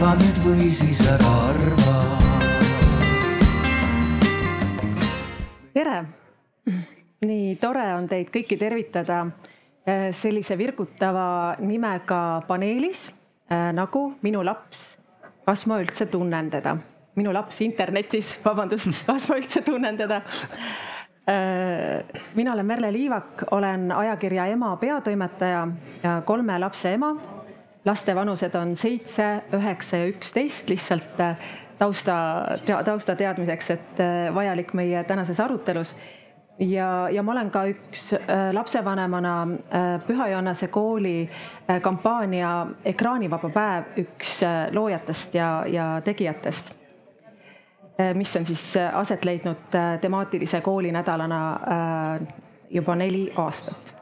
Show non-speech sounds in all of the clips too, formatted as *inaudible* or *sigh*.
arva nüüd või siis ära arva. tere, nii tore on teid kõiki tervitada eh, sellise virgutava nimega paneelis eh, nagu Minu laps, kas ma üldse tunnen teda? minu laps internetis, *laughs* vabandust, *laughs* kas ma üldse tunnen teda? Eh, mina olen Merle Liivak, olen ajakirja Ema peatoimetaja ja kolme lapse ema. Laste vanused on seitse, üheksa ja üksteist, lihtsalt tausta, tausta teadmiseks, et vajalik meie tänases arutelus ja, ja ma olen ka üks äh, lapsevanemana äh, Püha Johannese kooli äh, kampaania Ekraanivaba päev üks loojatest ja, ja tegijatest. mis on siis aset leidnud temaatilise koolinädalana juba neli aastat.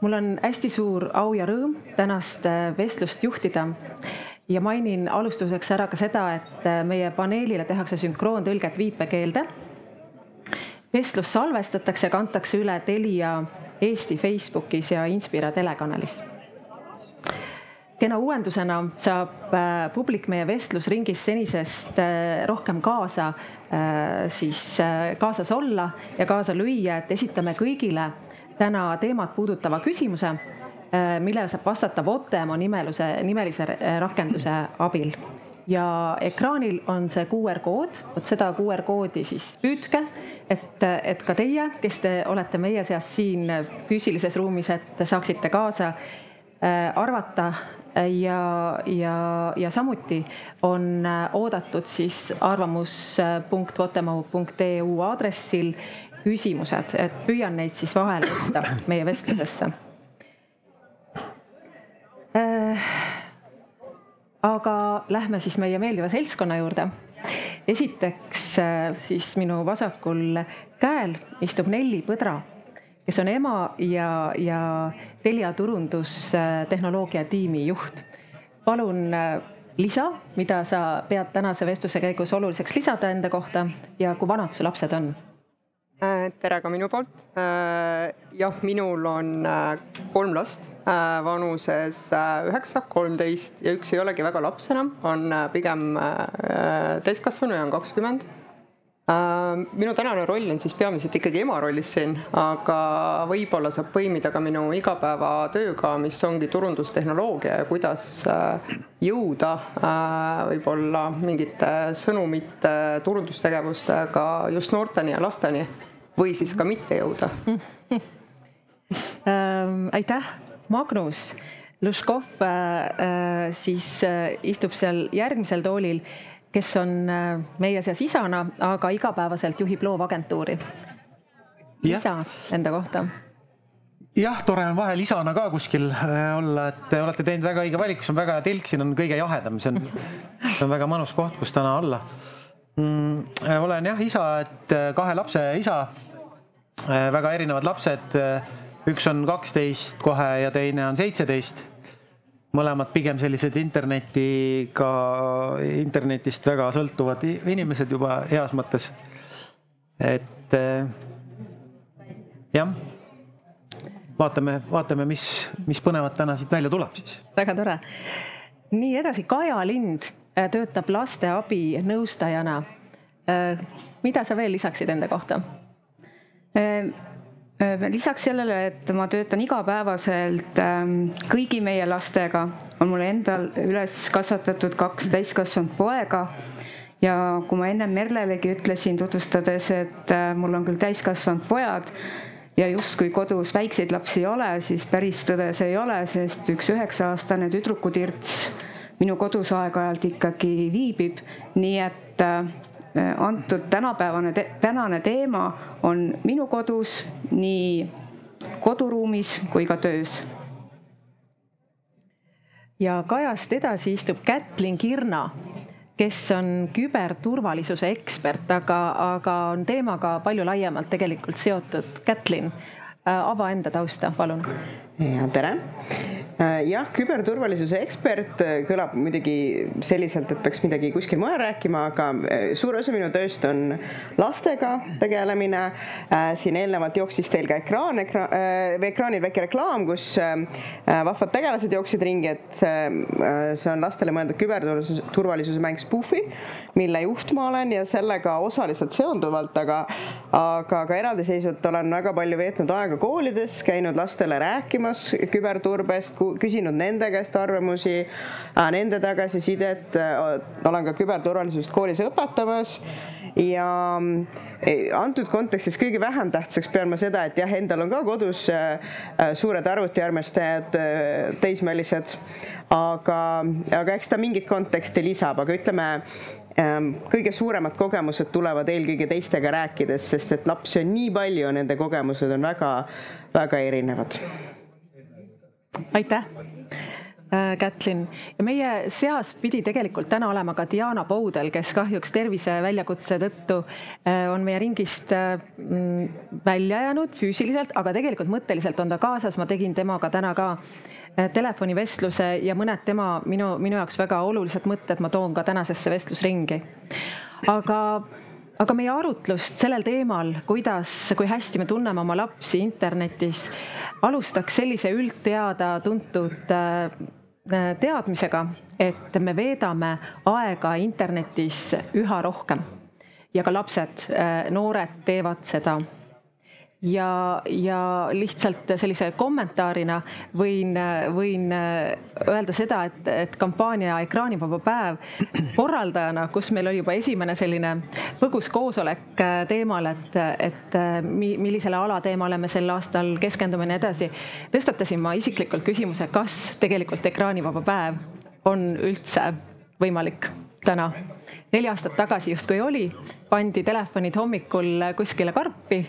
Mul on hästi suur au ja rõõm tänast vestlust juhtida ja mainin alustuseks ära ka seda, et meie paneelile tehakse sünkroontõlget viipekeelde vestlus salvestatakse kantakse üle Telia Eesti Facebookis ja Inspira telekanalis. kena uuendusena saab äh, publik meie vestlusringis senisest äh, rohkem kaasa, äh, siis kaasas olla ja kaasa lüüa, et esitame kõigile täna teemat puudutava küsimuse, millele saab vastata Votemo nimeluse, nimelise rakenduse abil. Ja ekraanil on see QR kood, vot seda QR koodi siis püüdke, et, et ka teie, kes te olete meie seas siin füüsilises ruumis, et saaksite kaasa äh, arvata. Ja, ja, ja samuti on oodatud siis arvamus.votemo.eu aadressil küsimused, et püüan neid siis vahele võtta meie vestlusesse äh, aga lähme siis meie meeldiva seltskonna juurde. esiteks äh, siis minu vasakul käel istub Nelli Põdra, kes on ema ja, ja Telia turundustehnoloogia tiimi juht. palun äh, lisa, mida sa pead tänase vestluse käigus oluliseks lisada enda kohta ja kui vanad su lapsed on Äh, tere ka minu poolt. Äh, jah, minul on äh, kolm last vanuses üheksa, kolmteist ja üks ei olegi väga laps enam, on pigem täiskasvanu ja on kakskümmend. minu tänane roll on siis peamiselt ikkagi ema rollis siin, aga võib-olla saab põimida ka minu igapäevatööga, mis ongi turundustehnoloogia ja kuidas jõuda võib-olla mingite sõnumite turundustegevustega just noorteni ja lasteni või siis ka mitte jõuda *laughs* ähm,. aitäh, Magnus. Luškov äh, äh, siis äh, istub seal järgmisel toolil, kes on äh, meie seas isana, aga igapäevaselt juhib loovagentuuri. lisa enda kohta jah, tore on vahel isana ka kuskil äh, olla, et te olete teinud väga õige valiku, see on väga hea telk, siin on kõige jahedam, see on, see on väga mõnus koht, kus täna olla mm,. olen jah isa, et kahe lapse isa Äh, väga erinevad lapsed. Äh, üks on kaksteist kohe ja teine on seitseteist. mõlemad pigem sellised internetiga, internetist väga sõltuvad inimesed juba heas mõttes. et äh, jah, vaatame, vaatame, mis, mis põnevat täna siit välja tuleb siis. väga tore. nii edasi, Kaja Lind töötab lasteabi nõustajana. mida sa veel lisaksid enda kohta? Ehm, ehm, lisaks sellele, et ma töötan igapäevaselt ehm, kõigi meie lastega, on mul endal üles kasvatatud kaks täiskasvanud poega. ja kui ma ennem Merlelegi ütlesin tutvustades, et mul on küll täiskasvanud pojad ja justkui kodus väikseid lapsi ei ole, siis päris tõde see ei ole, sest üks üheksa-aastane tüdrukutirts minu kodus aeg-ajalt ikkagi viibib, nii et Äh, antud tänapäevane te,, tänane teema on minu kodus nii koduruumis kui ka töös. ja Kajast edasi istub Kätlin Kirna, kes on küberturvalisuse ekspert, aga, aga on teemaga palju laiemalt tegelikult seotud. Kätlin, äh, ava enda tausta, palun. Ja tere Äh, jah, küberturvalisuse ekspert äh, kõlab muidugi selliselt, et peaks midagi kuskil mujal rääkima, aga äh, suur osa minu tööst on lastega tegelemine. siin eelnevalt jooksis teil ka ekraan, ekraan, ekraanil väike reklaam, kus vahvad tegelased jooksid ringi, et see on lastele mõeldud küberturvalisuse mäng Spoofi, mille juht ma olen ja sellega osaliselt seonduvalt, aga, aga ka eraldiseisvalt olen väga palju veetnud aega koolides, käinud lastele rääkimas küberturbest küsinud nende käest arvamusi, äh, nende tagasisidet, äh, olen ka küberturvalisust koolis õpetamas ja äh, antud kontekstis kõige vähem tähtsaks pean ma seda, et jah, endal on ka kodus suured arvutiarmastajad, teismelised, aga, aga eks ta mingit konteksti lisab, aga ütleme, ähm, kõige suuremad kogemused tulevad eelkõige teistega rääkides, sest et lapsi on nii palju, nende kogemused on väga-väga erinevad aitäh. Äh, Kätlin ja meie seas pidi tegelikult täna olema ka Diana Poudel, kes kahjuks terviseväljakutse tõttu äh, on meie ringist äh, mm, välja jäänud füüsiliselt, aga tegelikult mõtteliselt on ta kaasas, ma tegin temaga täna ka telefonivestluse ja mõned tema minu, minu jaoks väga olulised mõtted ma toon ka tänasesse vestlusringi. aga aga meie arutlust sellel teemal, kuidas, kui hästi me tunneme oma lapsi internetis, alustaks sellise üldteada tuntud äh, teadmisega, et me veedame aega internetis üha rohkem. Ja ka lapsed, äh, noored teevad seda ja, ja lihtsalt sellise kommentaarina võin, võin öelda seda, et, et kampaania Ekraanivaba päev korraldajana, kus meil oli juba esimene selline põgus koosolek teemal, et, et millisele alateemale me sel aastal keskendume ja nii edasi, tõstatasin ma isiklikult küsimuse, kas tegelikult ekraanivaba päev on üldse võimalik täna neli aastat tagasi justkui oli, pandi telefonid hommikul kuskile karpi,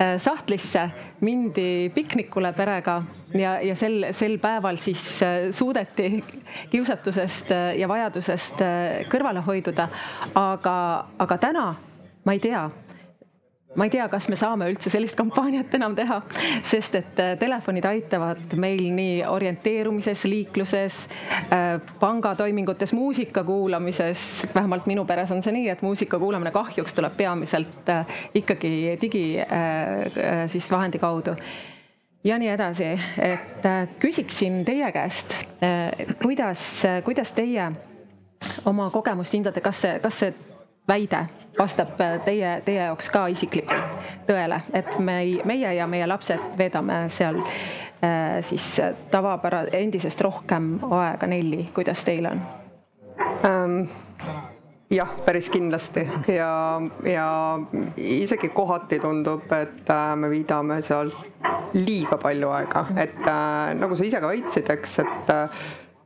äh, sahtlisse, mindi piknikule perega ja, ja sel, sel päeval siis äh, suudeti kiusatusest äh, ja vajadusest kõrvale hoiduda. aga, aga täna ma ei tea ma ei tea, kas me saame üldse sellist kampaaniat enam teha, sest et äh, telefonid aitavad meil nii orienteerumises, liikluses, äh, pangatoimingutes, muusika kuulamises. vähemalt minu peres on see nii, et muusika kuulamine kahjuks tuleb peamiselt äh, ikkagi digi siis vahendi kaudu. Ja nii edasi, et küsiksin teie käest, kuidas, kuidas teie oma kogemust hindate, kas see, kas see väide vastab teie, teie jaoks ka isiklikult tõele, et me, meie ja meie lapsed veedame seal äh, siis tavapära-, endisest rohkem aega Nelli, kuidas teil on ähm,? jah, päris kindlasti ja, ja isegi kohati tundub, et äh, me viidame seal liiga palju aega, et äh, nagu sa ise ka väitsid, eks, et,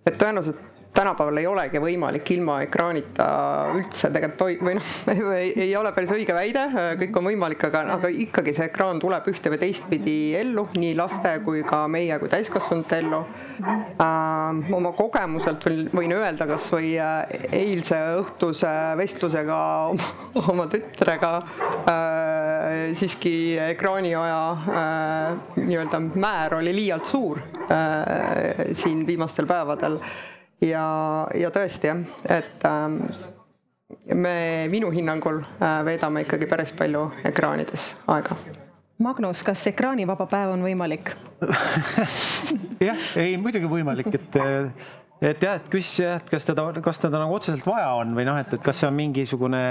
et tõenäoliselt tänapäeval ei olegi võimalik ilma ekraanita üldse tegelikult toi-, või noh, *laughs* ei ole päris õige väide, kõik on võimalik, aga, aga ikkagi see ekraan tuleb ühte või teistpidi ellu, nii laste kui ka meie kui täiskasvanute ellu äh,. oma kogemuselt võin, võin öelda kasvõi äh, eilse õhtuse vestlusega oma, *laughs* oma tütrega äh, siiski ekraaniaja äh, nii-öelda määr oli liialt suur äh, siin viimastel päevadel ja, ja tõesti jah, et ähm, me minu hinnangul äh, veedame ikkagi päris palju ekraanides aega. Magnus, kas ekraanivaba päev on võimalik *laughs* jah, ei muidugi võimalik, et et jah, et kus, et kas teda, kas teda nagu otseselt vaja on või noh, et, et kas see on mingisugune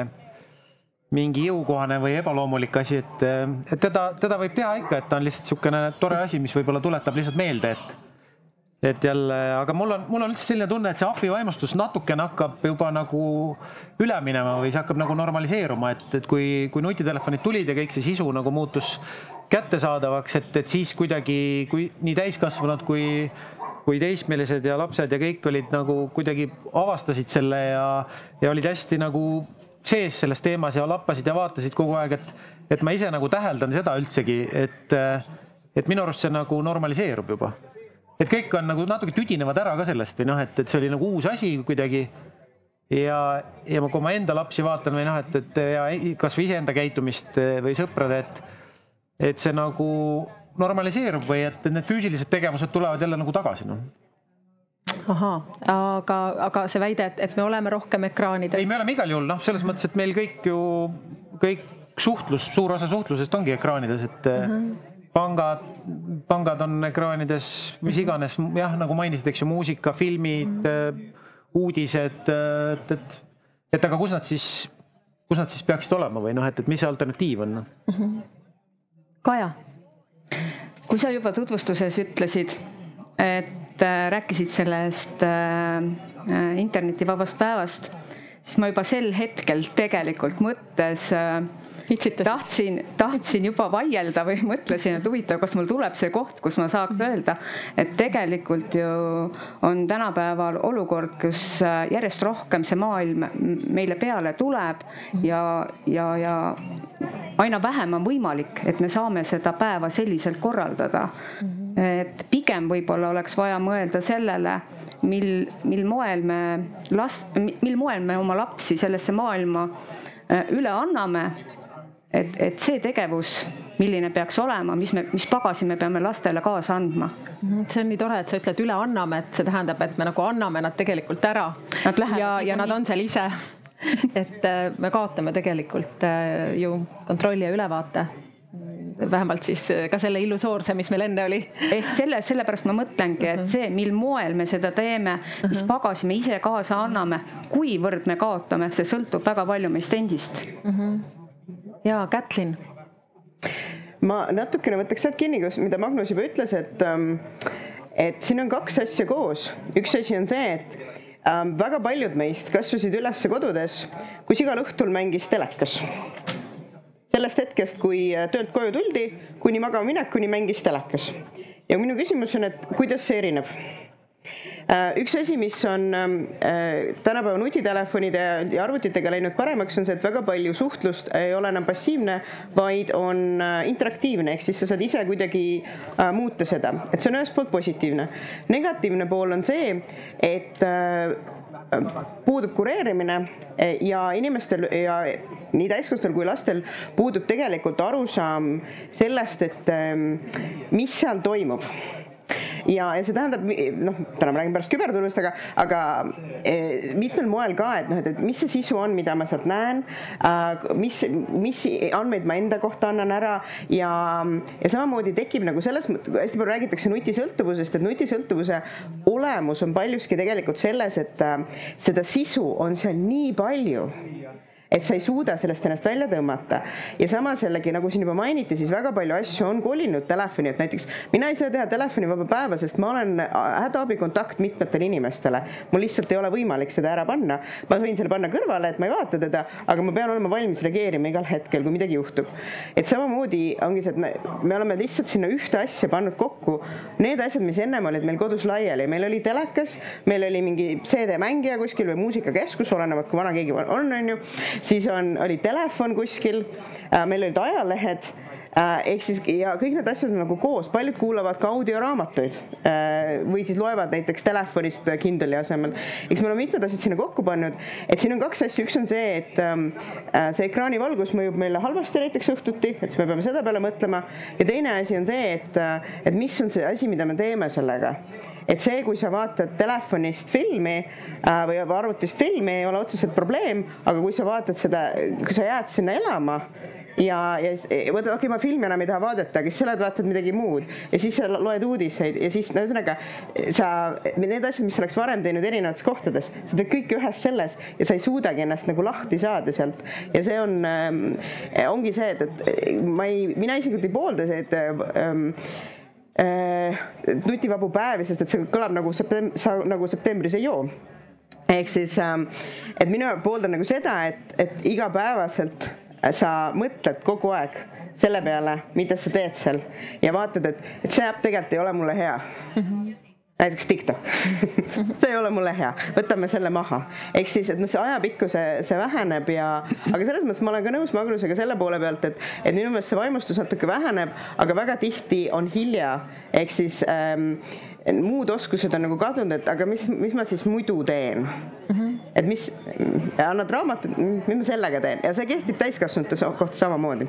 mingi jõukohane või ebaloomulik asi, et, et teda, teda võib teha ikka, et ta on lihtsalt niisugune tore asi, mis võib-olla tuletab lihtsalt meelde, et et jälle, aga mul on, mul on üldse selline tunne, et see ahvivaimustus natukene hakkab juba nagu üle minema või see hakkab nagu normaliseeruma, et, et kui, kui nutitelefonid tulid ja kõik see sisu nagu muutus kättesaadavaks, et, et siis kuidagi, kui nii täiskasvanud kui, kui teismelised ja lapsed ja kõik olid nagu kuidagi avastasid selle ja, ja olid hästi nagu sees selles teemas ja lappasid ja vaatasid kogu aeg, et, et ma ise nagu täheldan seda üldsegi, et, et minu arust see nagu normaliseerub juba et kõik on nagu natuke tüdinevad ära ka sellest või noh, et, et see oli nagu uus asi kuidagi. ja, ja ma, kui ma enda lapsi vaatan või noh, et, et ja kasvõi iseenda käitumist või sõprade, et, et see nagu normaliseerub või et need füüsilised tegevused tulevad jälle nagu tagasi, noh ahaa, aga, aga see väide, et, et me oleme rohkem ekraanides. ei, me oleme igal juhul noh, selles mõttes, et meil kõik ju kõik suhtlus, suur osa suhtlusest ongi ekraanides, et uh -huh. Pangad, pangad on ekraanides, mis iganes jah, nagu mainisid, eks ju, muusika, filmid uh, -huh. uudised, et, et, et aga kus nad siis, kus nad siis peaksid olema või noh, et, et mis see alternatiiv on uh? -huh. Kaja. kui sa juba tutvustuses ütlesid, et äh, rääkisid sellest äh, äh internetivabast päevast, siis ma juba sel hetkel tegelikult mõttes äh. Tahtsin, tahtsin juba vaielda või mõtlesin, et huvitav, kas mul tuleb see koht, kus ma saaks öelda, et tegelikult ju on tänapäeval olukord, kus äh, järjest rohkem see maailm meile peale tuleb ja, ja, ja aina vähem on võimalik, et me saame seda päeva selliselt korraldada. et pigem võib-olla oleks vaja mõelda sellele, mil, mil moel me last, mil moel me oma lapsi sellesse maailma äh, üle anname et, et see tegevus, milline peaks olema, mis me, mis pagasi me peame lastele kaasa andma. Mhm, see on nii tore, et sa ütled üle anname, et see tähendab, et me nagu anname nad tegelikult ära. ja, ja nad on seal ise *laughs* et äh, me kaotame tegelikult äh, ju kontrolli ja ülevaate vähemalt siis äh, ka selle illusoorse, mis meil enne oli. ehk selle, sellepärast ma mõtlengi, et see, mil moel me seda teeme, mis pagasi me ise kaasa anname, kuivõrd me kaotame, see sõltub väga palju meist endist mm. -hmm ja Kätlin. ma natukene võtaks sealt kinni, mida Magnus juba ütles, et, ähm, et siin on kaks asja koos. üks asi on see, et ähm, väga paljud meist kasvasid üles kodudes, kus igal õhtul mängis telekas sellest hetkest, kui äh, töölt koju tuldi, kuni magama minekuni mängis telekas. ja minu küsimus on, et kuidas see erineb üks asi, mis on ähm, äh, tänapäeva nutitelefonide ja arvutitega läinud paremaks, on see, et väga palju suhtlust ei ole enam passiivne, vaid on äh, interaktiivne, ehk siis sa saad ise kuidagi muuta seda, et see on ühest poolt positiivne. negatiivne pool on see, et puudub kureerimine ja inimestel ja nii täiskasvanutel kui lastel puudub tegelikult arusaam sellest, et ähm, mis seal toimub ja, ja see tähendab, noh, täna ma räägin pärast küberturbest, aga, aga eh, mitmel moel ka, et noh, et, et mis see sisu on, mida ma sealt näen äh,, mis, mis andmeid ma enda kohta annan ära ja, ja samamoodi tekib nagu selles mõttes, hästi palju räägitakse nutisõltuvusest, et nutisõltuvuse olemus on paljuski tegelikult selles, et äh, seda sisu on seal nii palju et sa ei suuda sellest ennast välja tõmmata. ja samas jällegi, nagu siin juba mainiti, siis väga palju asju on kolinud telefoni, et näiteks mina ei saa teha telefonivaba päeva, sest ma olen hädaabikontakt mitmetele inimestele. mul lihtsalt ei ole võimalik seda ära panna. ma võin selle panna kõrvale, et ma ei vaata teda, aga ma pean olema valmis reageerima igal hetkel, kui midagi juhtub. et samamoodi ongi see, et me, me oleme lihtsalt sinna ühte asja pannud kokku need asjad, mis ennem olid meil kodus laiali, meil oli telekas, meil oli mingi CD-mängija kuskil või muusikakeskus, olenevalt kui vana keegi on, on ju siis on, oli telefon kuskil, äh, meil olid ajalehed äh, ehk siis ja kõik need asjad on nagu koos, paljud kuulavad ka audioraamatuid äh, või siis loevad näiteks telefonist Kindle'i asemel. eks me oleme mitmed asjad sinna kokku pannud, et siin on kaks asja, üks on see, et ähm, see ekraanivalgus mõjub meile halvasti näiteks õhtuti, et siis me peame selle peale mõtlema. Ja teine asi on see, et, et mis on see asi, mida me teeme sellega et see, kui sa vaatad telefonist filmi äh, või arvutist filmi, ei ole otseselt probleem, aga kui sa vaatad seda, kui sa jääd sinna elama ja, ja võtad, okei okay,, ma filmi enam ei taha vaadata, aga siis sa oled, vaatad midagi muud. Ja siis sa loed uudiseid ja siis no ühesõnaga sa, need asjad, mis sa oleks varem teinud erinevates kohtades, sa teed kõike ühes selles ja sa ei suudagi ennast nagu lahti saada sealt. Ja see on äh,, ongi see, et, et ma ei, mina isiklikult ei poolda et ähm, äh, nutivabu päevi, sest et see kõlab nagu septem-, sa nagu septembris ei joo. ehk siis äh,, et mina pooldan nagu seda, et, et igapäevaselt sa mõtled kogu aeg selle peale, mida sa teed seal ja vaatad, et, et see äpp tegelikult ei ole mulle hea mm. -hmm näiteks TikTok *laughs* see ei ole mulle hea, võtame selle maha. ehk siis, et noh, see ajapikku see, see väheneb ja, aga selles mõttes ma olen ka nõus Magnusega selle poole pealt, et, et minu meelest see vaimustus natuke väheneb, aga väga tihti on hilja, ehk siis ähm, muud oskused on nagu kadunud, et aga mis, mis ma siis muidu teen mm. -hmm et mis, annad raamatut, mis ma sellega teen? Ja see kehtib täiskasvanute kohta samamoodi.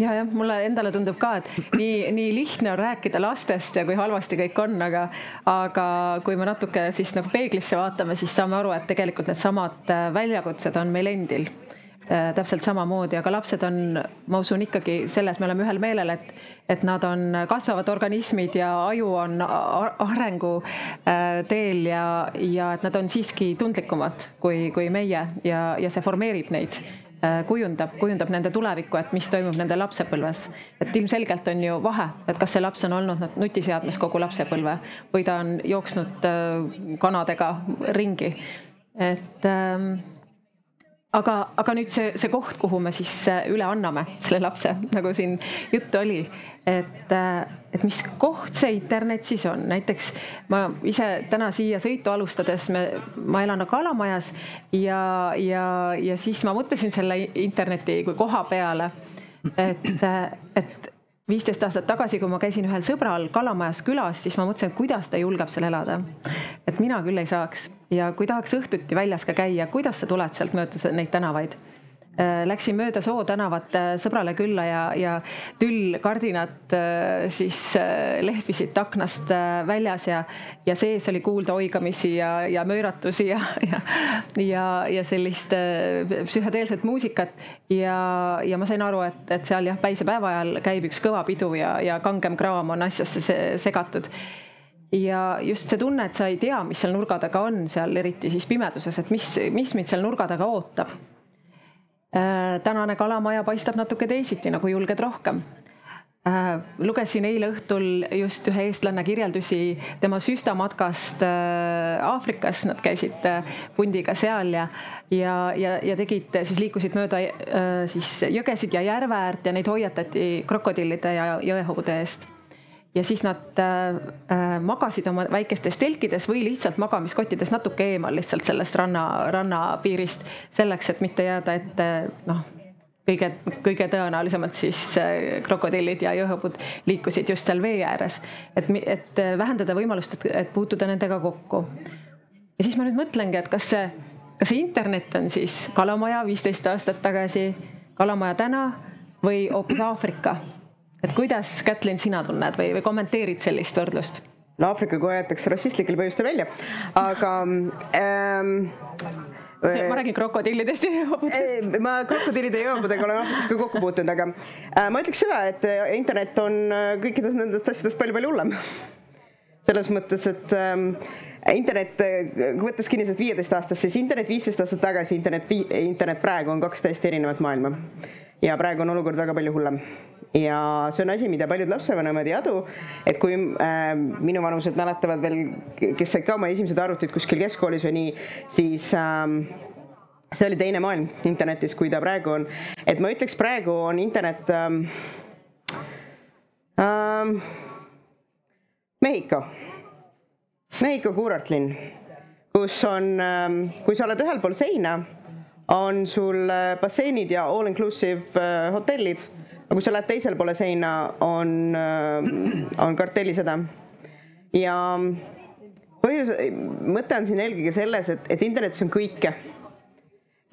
ja, jah, mulle endale tundub ka, et nii, nii lihtne on rääkida lastest ja kui halvasti kõik on, aga, aga kui me natuke siis nagu peeglisse vaatame, siis saame aru, et tegelikult needsamad äh, väljakutsed on meil endil täpselt samamoodi, aga lapsed on, ma usun ikkagi selles me oleme ühel meelel, et, et nad on kasvavad organismid ja aju on arengu äh, teel ja, ja et nad on siiski tundlikumad kui, kui meie ja, ja see formeerib neid äh, kujundab, kujundab nende tulevikku, et mis toimub nende lapsepõlves. et ilmselgelt on ju vahe, et kas see laps on olnud nutiseadmes kogu lapsepõlve või ta on jooksnud kanadega ringi. et ähm, aga, aga nüüd see, see koht, kuhu me siis äh, üle anname selle lapse, *laughs* nagu siin juttu oli, et, äh, et mis koht see internet siis on, näiteks ma ise täna siia sõitu alustades, me, ma elan Kalamajas ja, ja, ja siis ma mõtlesin selle interneti kui koha peale, et, et viisteist aastat tagasi, kui ma käisin ühel sõbral Kalamajas külas, siis ma mõtlesin, et kuidas ta julgeb seal elada. et mina küll ei saaks ja kui tahaks õhtuti väljas ka käia, kuidas sa tuled sealt mööda neid tänavaid? Äh, läksin mööda Soo tänavat äh, sõbrale külla ja, ja tüllkardinad äh, siis lehvisid aknast väljas ja, ja sees oli kuulda oigamisi ja, ja mööratusi ja, ja, ja, ja sellist psühhedeelset muusikat. ja, ja ma sain aru, et, et seal jah, päisepäeva ajal käib üks kõva pidu ja, ja kangem kraam on asjasse segatud ja just see tunne, et sa ei tea, mis seal nurga taga on, seal eriti siis pimeduses, et mis, mis mind seal nurga taga ootab tänane kalamaja paistab natuke teisiti, nagu julged rohkem. Äh, lugesin eile õhtul just ühe eestlanna kirjeldusi tema süstamatkast äh, Aafrikas, nad käisid pundiga seal ja, ja, ja, ja tegid, siis liikusid mööda siis jõgesid ja järve äärt ja neid hoiatati krokodillide ja jõehobude eest ja siis nad äh, äh, magasid oma väikestes telkides või lihtsalt magamiskottides natuke eemal lihtsalt sellest ranna, rannapiirist. selleks, et mitte jääda ette noh, kõige, kõige tõenäolisemalt siis äh, krokodillid ja jõhõbud liikusid just seal vee ääres. et, et vähendada võimalust, et puutuda nendega kokku. ja siis ma nüüd mõtlengi, et kas see, kas see internet on siis kalamaja viisteist aastat tagasi, kalamaja täna või hoopis Aafrika et kuidas, Kätlin, sina tunned või, või kommenteerid sellist võrdlust? no Aafrika kohe jäetakse rassistlikel põhjustel välja, aga ähm, ma räägin krokodillidest ja joobudest. ma krokodillide ja joobudega olen Aafrikas ka kokku puutunud, aga äh, ma ütleks seda, et äh, internet on äh, kõikidest nendest asjadest palju-palju hullem. selles mõttes, et ähm, internet, võttes kinni sellest viieteist aastast, siis internet viisteist aastat tagasi, internet, internet praegu on kaks täiesti erinevat maailma. Ja praegu on olukord väga palju hullem ja see on asi, mida paljud lapsevanemad ei adu, et kui äh, minuvanused mäletavad veel, kes said ka oma esimesed arvutid kuskil keskkoolis või nii, siis äh, see oli teine maailm internetis, kui ta praegu on. et ma ütleks, praegu on internet ähm,. Ähm, Mehhiko, Mehhiko kuurortlinn, kus on ähm,, kui sa oled ühel pool seina, on sul äh, basseinid ja all inclusive äh, hotellid aga kui sa lähed teisele poole seina, on, äh, on kartellisõda. ja põhjus, mõte on siin eelkõige selles, et, et internetis on kõike.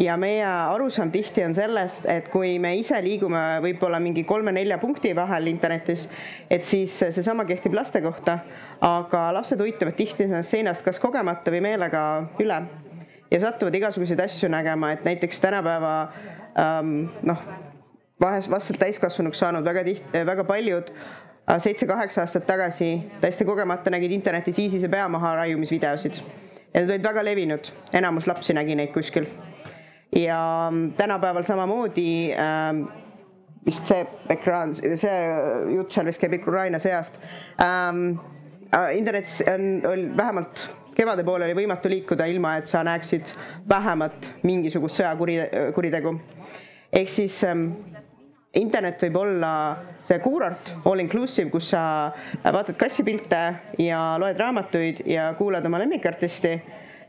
ja meie arusaam tihti on sellest, et kui me ise liigume võib-olla mingi kolme-nelja punkti vahel internetis, et siis seesama kehtib laste kohta, aga lapsed uitavad tihti ennast seinast kas kogemata või meelega üle ja satuvad igasuguseid asju nägema, et näiteks tänapäeva ähm, noh, vahest vastselt täiskasvanuks saanud väga tiht-, väga paljud äh, seitse-kaheksa aastat tagasi täiesti kogemata nägid internetis ISISe pea maha raiumisvideosid. ja need olid väga levinud, enamus lapsi nägi neid kuskil. ja mm, tänapäeval samamoodi ähm, vist see ekraan, see jutt seal vist käib Ukraina sõjast ähm,. Äh, internetis on, oli vähemalt kevade poole oli võimatu liikuda, ilma et sa näeksid vähemalt mingisugust sõjakuritegu. ehk siis ähm, internet võib olla see kuurort, all inclusive, kus sa vaatad kassipilte ja loed raamatuid ja kuulad oma lemmikartisti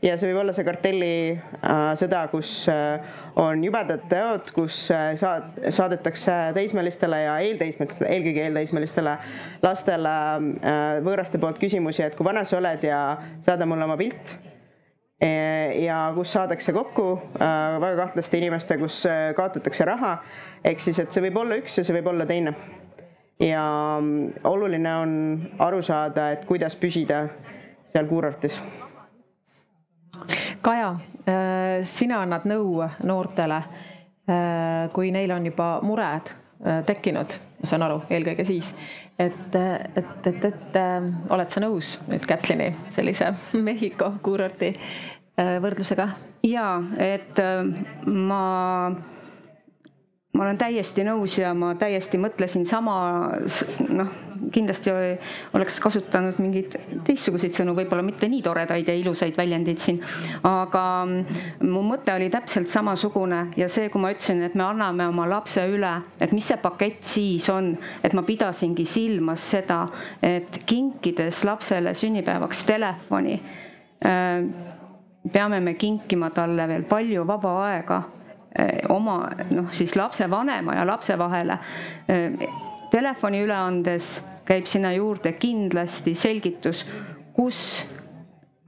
ja see võib olla see kartellisõda äh,, kus äh, on jubedad teod, kus äh, saad, saadetakse teismelistele ja eelteismelistele, eelkõige eelteismelistele lastele võõraste poolt küsimusi, et kui vana sa oled ja saada mulle oma pilt ja kus saadakse kokku väga kahtlaste inimeste, kus kaotatakse raha. ehk siis, et see võib olla üks ja see võib olla teine. ja mm, oluline on aru saada, et kuidas püsida seal kuurortis. Kaja, äh, sina annad nõu noortele, kui neil on juba mured tekkinud, ma saan aru, eelkõige siis, et, et, et, et oled sa nõus nüüd Kätlini sellise *laughs* Mehhiko kuurorti võrdlusega? jaa, et ma ma olen täiesti nõus ja ma täiesti mõtlesin sama, noh, kindlasti oleks kasutanud mingeid teistsuguseid sõnu, võib-olla mitte nii toredaid ja ilusaid väljendeid siin, aga mu mõte oli täpselt samasugune ja see, kui ma ütlesin, et me anname oma lapse üle, et mis see pakett siis on, et ma pidasingi silmas seda, et kinkides lapsele sünnipäevaks telefoni äh, peame me kinkima talle veel palju vaba aega oma noh, siis lapsevanema ja lapse vahele. Eh, telefoni üle andes käib sinna juurde kindlasti selgitus, kus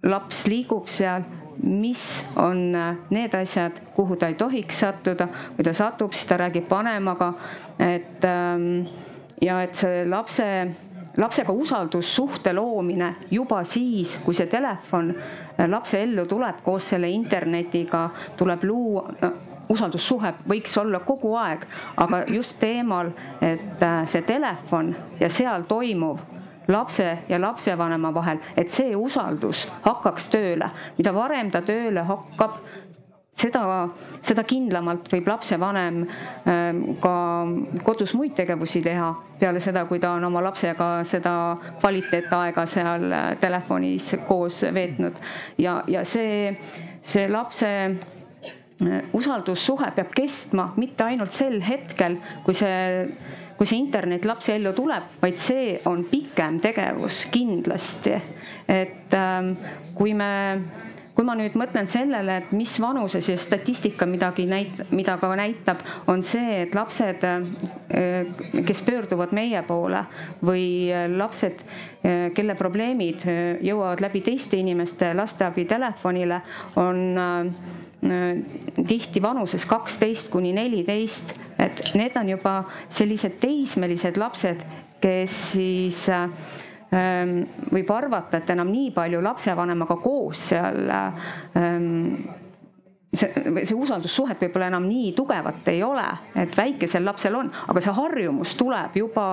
laps liigub seal, mis on eh, need asjad, kuhu ta ei tohiks sattuda, kui ta satub, siis ta räägib vanemaga, et ehm, ja et see lapse lapsega usaldussuhte loomine juba siis, kui see telefon lapse ellu tuleb koos selle internetiga, tuleb luua usaldussuhe võiks olla kogu aeg, aga just teemal, et äh, see telefon ja seal toimuv lapse ja lapsevanema vahel, et see usaldus hakkaks tööle. mida varem ta tööle hakkab, seda, seda kindlamalt võib lapsevanem ähm, ka kodus muid tegevusi teha peale seda, kui ta on oma lapsega seda kvaliteetaega seal äh, telefonis koos veetnud ja, ja see, see lapse usaldussuhe peab kestma mitte ainult sel hetkel, kui see, kui see internet lapse ellu tuleb, vaid see on pikem tegevus kindlasti. et ähm, kui me kui ma nüüd mõtlen sellele, et mis vanuses ja statistika midagi näit-, mida ka näitab, on see, et lapsed, äh, kes pöörduvad meie poole või lapsed, äh, kelle probleemid äh, jõuavad läbi teiste inimeste lasteabi telefonile, on tihti vanuses kaksteist kuni neliteist, et need on juba sellised teismelised lapsed, kes siis ähm, võib arvata, et enam nii palju lapsevanemaga koos seal ähm, see, see usaldussuhet võib-olla enam nii tugevat ei ole, et väikesel lapsel on, aga see harjumus tuleb juba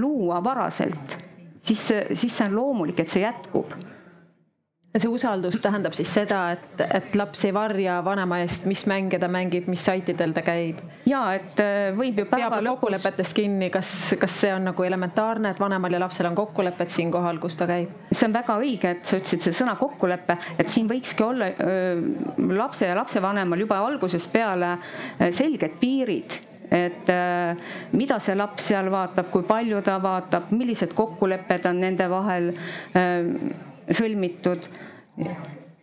luua varaselt, siis, siis see on loomulik, et see jätkub see usaldus tähendab siis seda, et, et laps ei varja vanema eest, mis mänge ta mängib, mis saitidel ta käib. ja et äh, võib ju päeva lõpus. kokkulepetest kinni, kas, kas see on nagu elementaarne, et vanemal ja lapsel on kokkulepped siinkohal, kus ta käib? see on väga õige, et sa ütlesid see sõna kokkulepe, et siin võikski olla öö, lapse ja lapsevanemal juba algusest peale selged piirid et äh, mida see laps seal vaatab, kui palju ta vaatab, millised kokkulepped on nende vahel äh, sõlmitud.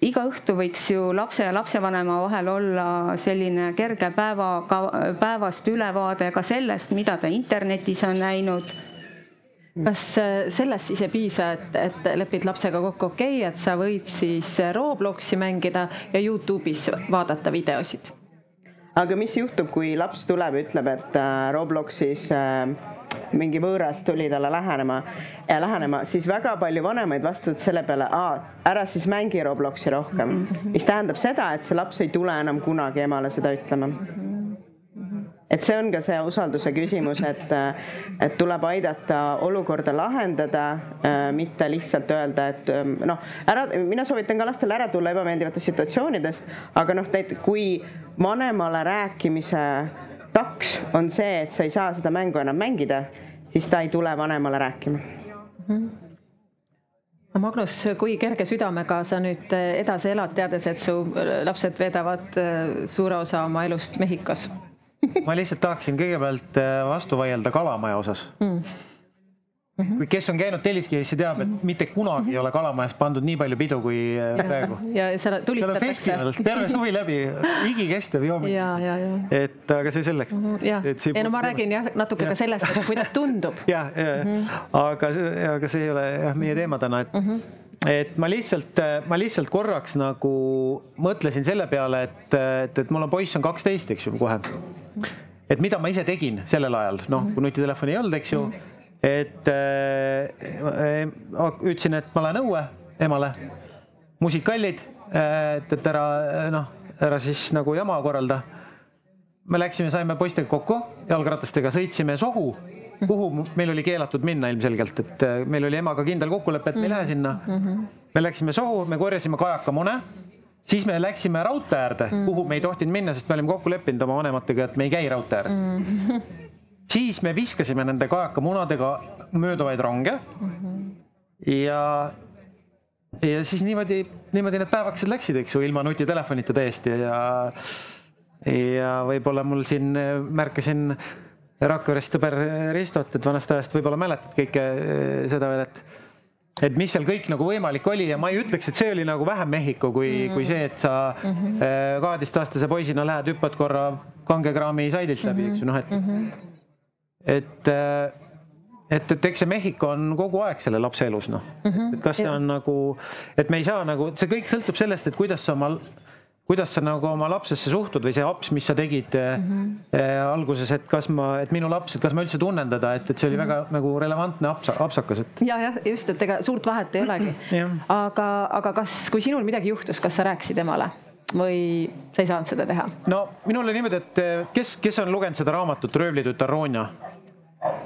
Iga õhtu võiks ju lapse ja lapsevanema vahel olla selline kerge päeva, päevast ülevaade ka sellest, mida ta internetis on näinud kas äh, sellest siis ei piisa, et, et lepid lapsega kokku, okei okay,, et sa võid siis Robloksi mängida ja Youtube'is vaadata videosid? aga mis juhtub, kui laps tuleb ja ütleb, et äh, Robloxis äh, mingi võõras tuli talle lähenema lähenema, siis väga palju vanemaid vastavad selle peale, ära siis mängi Robloksi rohkem mm. -hmm. mis tähendab seda, et see laps ei tule enam kunagi emale seda ütlema mm. -hmm et see on ka see usalduse küsimus, et, et tuleb aidata olukorda lahendada, mitte lihtsalt öelda, et noh, ära, mina soovitan ka lastel ära tulla ebameeldivatest situatsioonidest, aga noh, kui vanemale rääkimise taks on see, et sa ei saa seda mängu enam mängida, siis ta ei tule vanemale rääkima mm. -hmm. Magnus, kui kerge südamega sa nüüd edasi elad, teades, et su lapsed veedavad äh, suure osa oma elust Mehhikos? ma lihtsalt tahaksin kõigepealt vastu vaielda Kalamaja osas mm Mm -hmm. kui, kes on käinud Telliskivis, see teab, et mhm. mitte kunagi ei ole Kalamajas pandud nii palju pidu kui äh, praegu. ja seal tulistatakse. festival terve suvi läbi, igikestev joomine. et aga see selleks mm. -hmm, ja, ei no ma räägin jah, natuke ja. ka sellest, et kuidas tundub. *laughs* ja, ja mm, -hmm. aga, aga see ei ole jah meie teema täna, et mm. -hmm et ma lihtsalt, ma lihtsalt korraks nagu mõtlesin selle peale, et, et, et mul on poiss on kaksteist, eks ju, kohe. et mida ma ise tegin sellel ajal, noh, kui nutitelefoni ei olnud, eks ju. Et äh, ütlesin, et ma lähen õue emale, musid kallid, et, et ära noh, ära siis nagu jama korralda. me läksime, saime poistega kokku jalgratastega, sõitsime Sohu kuhu meil oli keelatud minna ilmselgelt, et äh, meil oli emaga kindel kokkulepe, et me ei lähe sinna mm. -hmm. me läksime Sohu, me korjasime kajakamune, siis me läksime raudtee äärde kuhu me ei tohtinud minna, sest me olime kokku leppinud oma vanematega, et me ei käi raudtee ääres mm. -hmm. Siis me viskasime nende kajakamunadega mööduvaid ronge mm. -hmm. ja, ja siis niimoodi, niimoodi need päevakesed läksid, eks ju, ilma nutitelefonita täiesti ja ja võib-olla mul siin äh, märkasin Rakverest sõber Ristot, et vanast ajast võib-olla mäletad kõike eh, seda veel, et et mis seal kõik nagu võimalik oli ja ma ei ütleks, et see oli nagu vähem Mehhiko kui mm, -hmm. kui see, et sa mm -hmm. kaheteistaastase poisina lähed, hüppad korra kangekraami saidilt läbi mm, -hmm. eks ju, noh, et mm, -hmm. Et eh, et, et eks see Mehhiko on kogu aeg selle lapse elus, noh mm -hmm., et kas see on nagu, et me ei saa nagu, see kõik sõltub sellest, et kuidas sa oma kuidas sa nagu oma lapsesse suhtud või see aps, mis sa tegid mm -hmm. äh, alguses, et kas ma, et minu laps, et kas ma üldse tunnen teda, et, et see oli mm -hmm. väga nagu relevantne aps, apsakas, et. ja, jah, just, et ega suurt vahet ei olegi *clears throat* aga, aga kas, kui sinul midagi juhtus, kas sa rääkisid emale? või sa ei saanud seda teha? no minul oli niimoodi, et äh, kes, kes on lugenud seda raamatut Röövlitütar Ronja?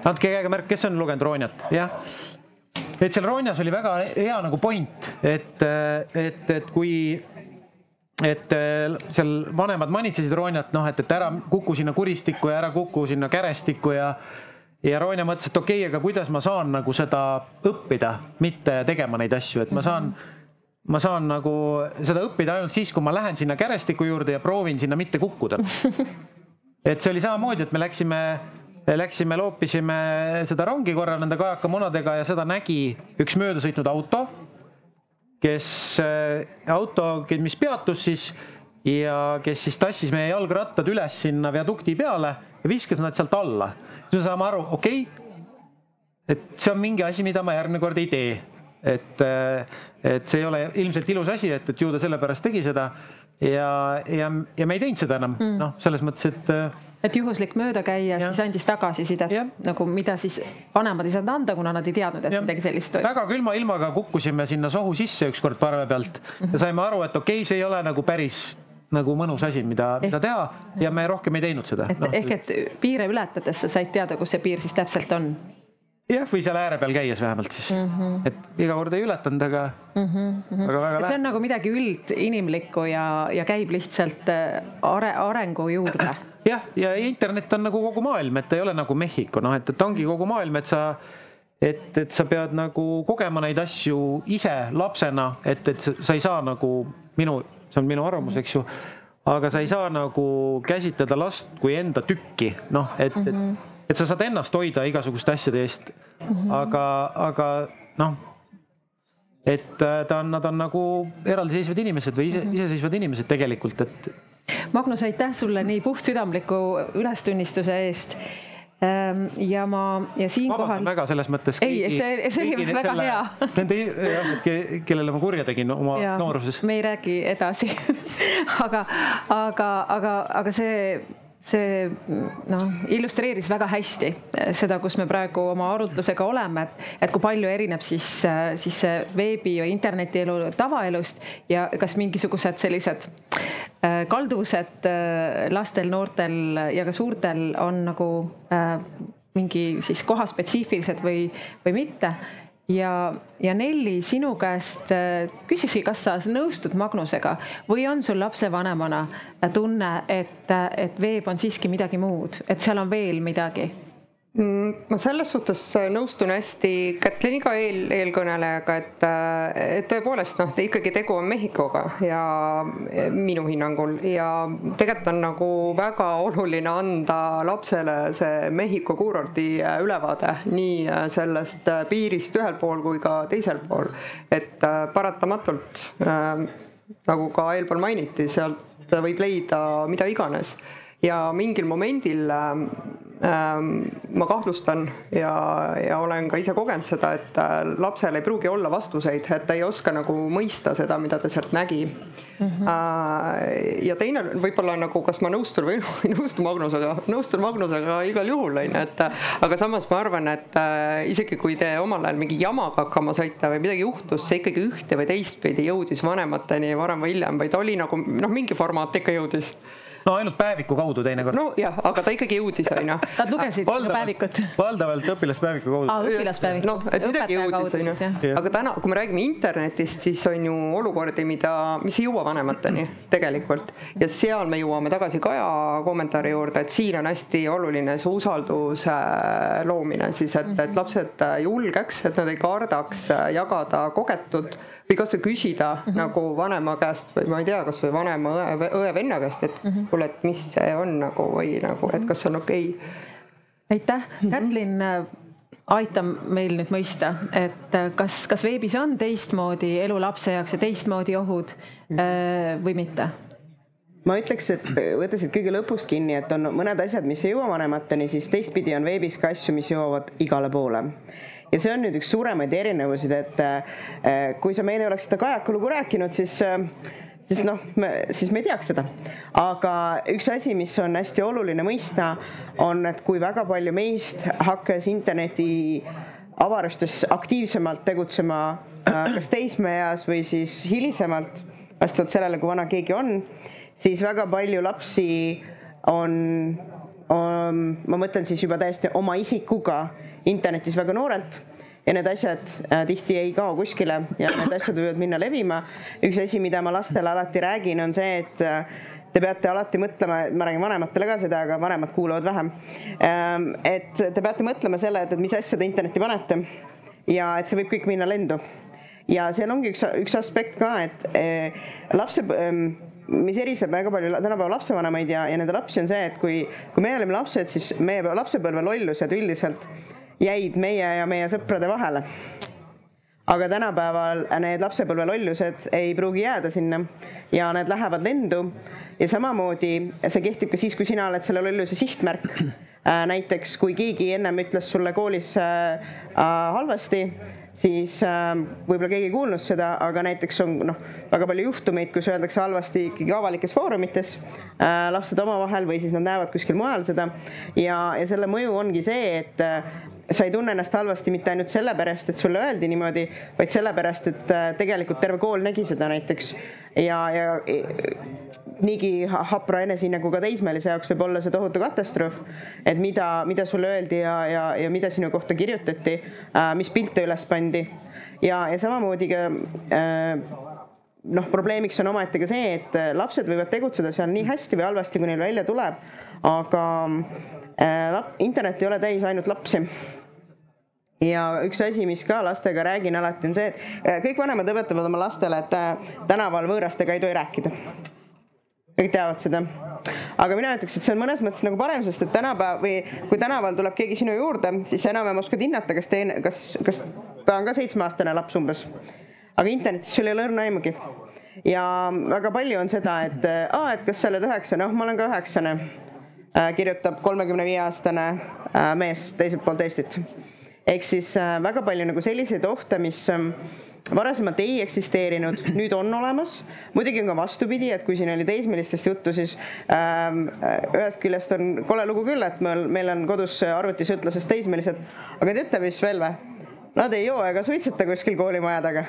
Andke käega märk, kes on lugenud Ronjat, jah? et seal Ronjas oli väga hea nagu point, et, et, et kui et äh, seal vanemad manitsesid Roonjat, noh, et, et ära kuku sinna kuristikku ja ära kuku sinna kärestikku ja ja Roonja mõtles, et okei okay,, aga kuidas ma saan nagu seda õppida, mitte tegema neid asju, et ma saan, ma saan nagu seda õppida ainult siis, kui ma lähen sinna kärestiku juurde ja proovin sinna mitte kukkuda. *laughs* et see oli samamoodi, et me läksime, läksime, loopisime seda rongi korra nende kajakamunadega ja seda nägi üks möödasõitnud auto kes äh, auto, mis peatus siis ja kes siis tassis meie jalgrattad üles sinna viadukti peale ja viskas nad sealt alla. siis me saame aru, okei okay,, et see on mingi asi, mida ma järgmine kord ei tee. et, äh, et see ei ole ilmselt ilus asi, et, et ju ta sellepärast tegi seda ja, ja, ja me ei teinud seda enam mm., noh, selles mõttes, et äh, et juhuslik möödakäija siis andis tagasisidet nagu, mida siis vanemad ei saanud anda, kuna nad ei teadnud, et ja. midagi sellist toimub. väga külma ilmaga kukkusime sinna sohu sisse ükskord parve pealt ja saime aru, et okei okay,, see ei ole nagu päris nagu mõnus asi, mida, mida teha ja me rohkem ei teinud seda. et no. ehk, et piire ületades sa said teada, kus see piir siis täpselt on jah, või seal ääre peal käies vähemalt siis mm, -hmm. et iga kord ei ületanud, aga mm, -hmm. aga väga. see on nagu midagi üldinimlikku ja, ja käib lihtsalt äh, are, arengu juurde jah, ja internet on nagu kogu maailm, et ta ei ole nagu Mehhiko, noh, et, et ongi kogu maailm, et sa, et, et sa pead nagu kogema neid asju ise lapsena, et, et sa ei saa nagu minu, see on minu arvamus, eks ju, aga sa ei saa nagu käsitleda last kui enda tükki, noh, et mm, -hmm. et, et sa saad ennast hoida igasuguste asjade eest mm. -hmm. aga, aga noh et äh, ta on, nad on nagu eraldiseisvad inimesed või ise, iseseisvad inimesed tegelikult, et Magnus, aitäh sulle nii puhtsüdamliku ülestunnistuse eest ehm, ja ma ja siinkohal. väga selles mõttes. ei, see, see oli väga selle, hea. Nende, kellele ma kurja tegin oma ja, nooruses. me ei räägi edasi *laughs* aga, aga, aga, aga see see noh, illustreeris väga hästi seda, kus me praegu oma arutlusega oleme, et, et kui palju erineb siis, siis see veebi ja internetielu tavaelust ja kas mingisugused sellised äh, kalduvused lastel, noortel ja ka suurtel on nagu mingi siis kohaspetsiifilised või, või mitte ja, ja Nelli, sinu käest äh, küsikski, kas sa nõustud Magnusega või on sul lapsevanemana tunne, et, et veeb on siiski midagi muud, et seal on veel midagi? Mm, ma selles suhtes nõustun hästi Kätliniga eel, eelkõnelejaga, et, et tõepoolest noh, ikkagi tegu on Mehhikoga ja minu hinnangul. Ja tegelikult on nagu väga oluline anda lapsele see Mehhiko kuurordi ülevaade nii sellest piirist ühel pool kui ka teisel pool, et paratamatult äh, nagu ka eelpool mainiti, sealt võib leida mida iganes. Ja mingil momendil ma kahtlustan ja, ja olen ka ise kogenud seda, et äh, lapsel ei pruugi olla vastuseid, et ta ei oska nagu mõista seda, mida ta sealt nägi mm. -hmm. ja teine võib-olla nagu, kas ma nõustun või *laughs* ei nõustu Magnusega, nõustun Magnusega igal juhul on ju, et aga samas ma arvan, et äh, isegi kui te omal ajal mingi jamaga hakkama saite või midagi juhtus, see ikkagi ühte või teistpidi jõudis vanemateni varem või hiljem ta oli nagu noh, mingi formaat ikka jõudis no ainult päeviku kaudu teinekord. nojah, aga ta ikkagi jõudis, onju. Nad lugesid seda päevikut? valdavalt õpilaspäeviku kaudu ah,. õpilaspäevik. noh, et midagi jõudis, onju. aga täna, kui me räägime internetist, siis on ju olukordi, mida, mis ei jõua vanemateni tegelikult. ja seal me jõuame tagasi Kaja kommentaari juurde, et siin on hästi oluline see usalduse loomine siis, et, et lapsed julgeks, et nad ei kardaks jagada kogetut või kasvõi küsida mm -hmm. nagu vanema käest või ma ei tea, kasvõi vanema õe, õe-venna käest, et mm -hmm. kuule, et mis see on nagu või nagu, et kas on okei okay.. aitäh, Kätlin aita meil nüüd mõista, et kas, kas veebis on teistmoodi elu lapse jaoks ja teistmoodi ohud mm. või mitte? ma ütleks, et võta siit kõige lõpust kinni, et on mõned asjad, mis ei jõua vanemateni, siis teistpidi on veebis ka asju, mis jõuavad igale poole ja see on nüüd üks suuremaid erinevusi, et äh, kui sa meile oleks seda Kajaka lugu rääkinud, siis äh, siis noh, siis me ei teaks seda. aga üks asi, mis on hästi oluline mõista, on, et kui väga palju meist hakkas interneti avarustes aktiivsemalt tegutsema äh, kas teismeeas või siis hilisemalt, vastavalt sellele, kui vana keegi on, siis väga palju lapsi on, on, ma mõtlen siis juba täiesti oma isikuga internetis väga noorelt ja need asjad äh, tihti ei kao kuskile ja need asjad võivad minna levima. üks asi, mida ma lastele alati räägin, on see, et äh, te peate alati mõtlema, ma räägin vanematele ka seda, aga vanemad kuulavad vähem. Ähm, et te peate mõtlema selle, et, et mis asja te internetti panete ja et see võib kõik minna lendu. ja seal ongi üks, üks aspekt ka, et äh, lapse ähm, mis eristab väga palju tänapäeva lapsevanemaid ja, ja nende lapsi on see, et kui, kui meie olime lapsed, siis meie lapsepõlve lollused üldiselt jäid meie ja meie sõprade vahele. aga tänapäeval need lapsepõlve lollused ei pruugi jääda sinna ja need lähevad lendu ja samamoodi see kehtib ka siis, kui sina oled selle lolluse sihtmärk. Äh, näiteks kui keegi ennem ütles sulle koolis äh, äh, halvasti siis äh, võib-olla keegi ei kuulnud seda, aga näiteks on noh, väga palju juhtumeid, kus öeldakse halvasti ikkagi avalikes foorumites äh,, lapsed omavahel või siis nad näevad kuskil mujal seda ja, ja selle mõju ongi see, et äh, sa ei tunne ennast halvasti mitte ainult sellepärast, et sulle öeldi niimoodi, vaid sellepärast, et äh, tegelikult terve kool nägi seda näiteks. Ja, ja niigi hapra enesehinnanguga teismelise jaoks võib olla see tohutu katastroof, et mida, mida sulle öeldi ja, ja, ja mida sinu kohta kirjutati, äh, mis pilte üles pandi. Ja, ja samamoodi ka äh, noh, probleemiks on omaette ka see, et äh, lapsed võivad tegutseda seal nii hästi või halvasti, kui neil välja tuleb, aga äh, internet ei ole täis ainult lapsi ja üks asi, mis ka lastega räägin alati, on see, et kõik vanemad õpetavad oma lastele, et tänaval võõrastega ei tohi rääkida kõik teavad seda. aga mina ütleks, et see on mõnes mõttes nagu parem, sest et tänapäev või kui tänaval tuleb keegi sinu juurde, siis sa enam-vähem oskad hinnata, kas teine, kas, kas ta on ka seitsmeaastane laps umbes. aga internetis sul ei ole õrna aimugi. ja väga palju on seda, et aa, et kas sa oled üheksane, oh, ma olen ka üheksane, äh, kirjutab kolmekümne viie aastane äh, mees teiselt poolt Eestit. Ehk siis äh, väga palju nagu selliseid ohte, mis ähm, varasemalt ei eksisteerinud, nüüd on olemas. muidugi on ka vastupidi, et kui siin oli teismelistest juttu, siis ähm, ühest küljest on kole lugu küll, et meil, meil on kodus arvutis ütluses teismelised, aga teate, mis veel või? Nad ei joo ega suitseta kuskil koolimaja taga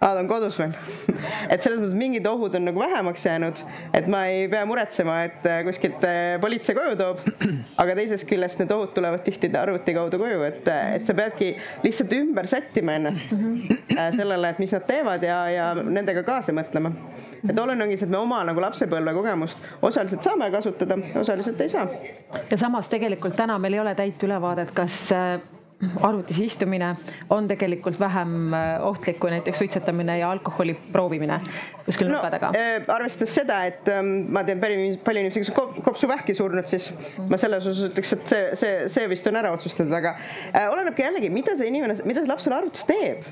aa, ta on kodus veel *laughs* et selles mõttes mingid ohud on nagu vähemaks jäänud, et ma ei pea muretsema, et äh, kuskilt äh, politsei koju toob. *clears throat* aga teisest küljest need ohud tulevad tihti arvuti kaudu koju, et, äh, et sa peadki lihtsalt ümber sättima ennast sellele, et mis nad teevad ja, ja nendega kaasa mõtlema et oluline ongi see, et me oma nagu lapsepõlve kogemust osaliselt saame kasutada, osaliselt ei saa. ja samas tegelikult täna meil ei ole täit ülevaadet, kas arvutis istumine on tegelikult vähem äh, ohtlik kui näiteks suitsetamine ja alkoholi proovimine kuskil no, nurga taga äh,? arvestades seda, et ähm, ma tean päris palju inimesi, kes on kopsuvähki surnud, siis mm. ma selles osas ütleks, et see, see, see vist on ära otsustatud, aga äh, olenebki jällegi, mida see inimene, mida see laps seal arvutis teeb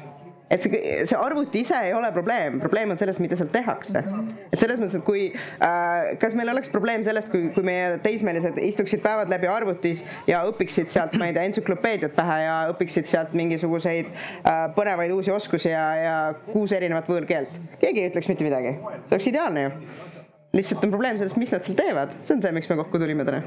et see, see arvuti ise ei ole probleem, probleem on selles, mida seal tehakse. et selles mõttes, et kui äh,, kas meil oleks probleem sellest, kui, kui meie teismelised istuksid päevad läbi arvutis ja õpiksid sealt, ma ei tea, entsüklopeediat pähe ja õpiksid sealt mingisuguseid äh, põnevaid uusi oskusi ja, ja kuus erinevat võõrkeelt. keegi ei ütleks mitte midagi, see oleks ideaalne ju lihtsalt on probleem selles, mis nad seal teevad, see on see, miks me kokku tulime täna.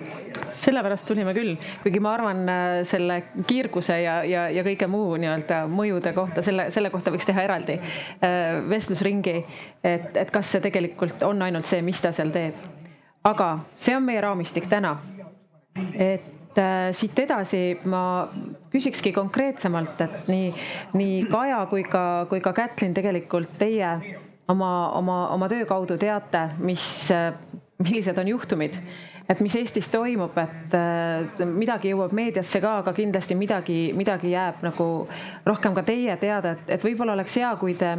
sellepärast tulime küll, kuigi ma arvan äh, selle kiirguse ja, ja, ja kõige muu nii-öelda mõjude kohta, selle, selle kohta võiks teha eraldi äh, vestlusringi, et, et kas see tegelikult on ainult see, mis ta seal teeb. aga see on meie raamistik täna. et äh, siit edasi ma küsikski konkreetsemalt, et nii, nii Kaja kui ka, kui ka Kätlin tegelikult teie oma, oma, oma töö kaudu teate, mis, millised on juhtumid, et mis Eestis toimub, et midagi jõuab meediasse ka, aga kindlasti midagi, midagi jääb nagu rohkem ka teie teada, et, et võib-olla oleks hea, kui te,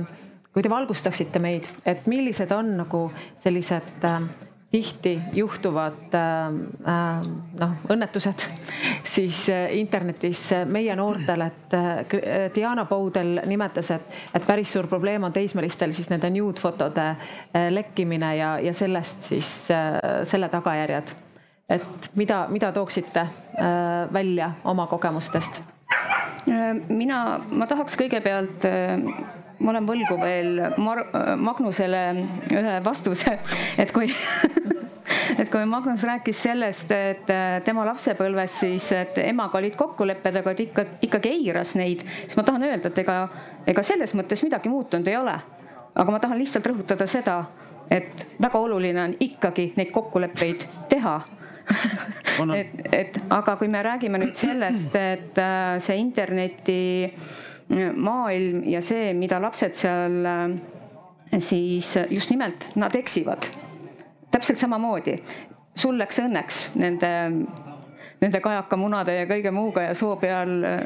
kui te valgustaksite meid, et millised on nagu sellised äh, tihti juhtuvad äh, äh, noh, õnnetused *laughs* siis äh, internetis meie noortel, et Diana Poudel nimetas, et, et päris suur probleem on teismelistel siis nende nude-fotode lekkimine ja, ja sellest siis selle tagajärjed. et mida, mida tooksite välja oma kogemustest? mina, ma tahaks kõigepealt ma olen võlgu veel Mar Magnusele ühe vastuse, et kui *laughs* et kui Magnus rääkis sellest, et äh, tema lapsepõlves siis, et emaga olid kokkulepped, aga ta ikka, ikkagi eiras neid, siis ma tahan öelda, et ega, ega selles mõttes midagi muutunud ei ole. aga ma tahan lihtsalt rõhutada seda, et väga oluline on ikkagi neid kokkuleppeid teha *laughs* et, et aga kui me räägime nüüd sellest, et äh, see interneti maailm ja see, mida lapsed seal äh, siis just nimelt, nad eksivad. täpselt samamoodi. sul läks õnneks nende, nende kajakamunade ja kõige muuga ja soo peal äh,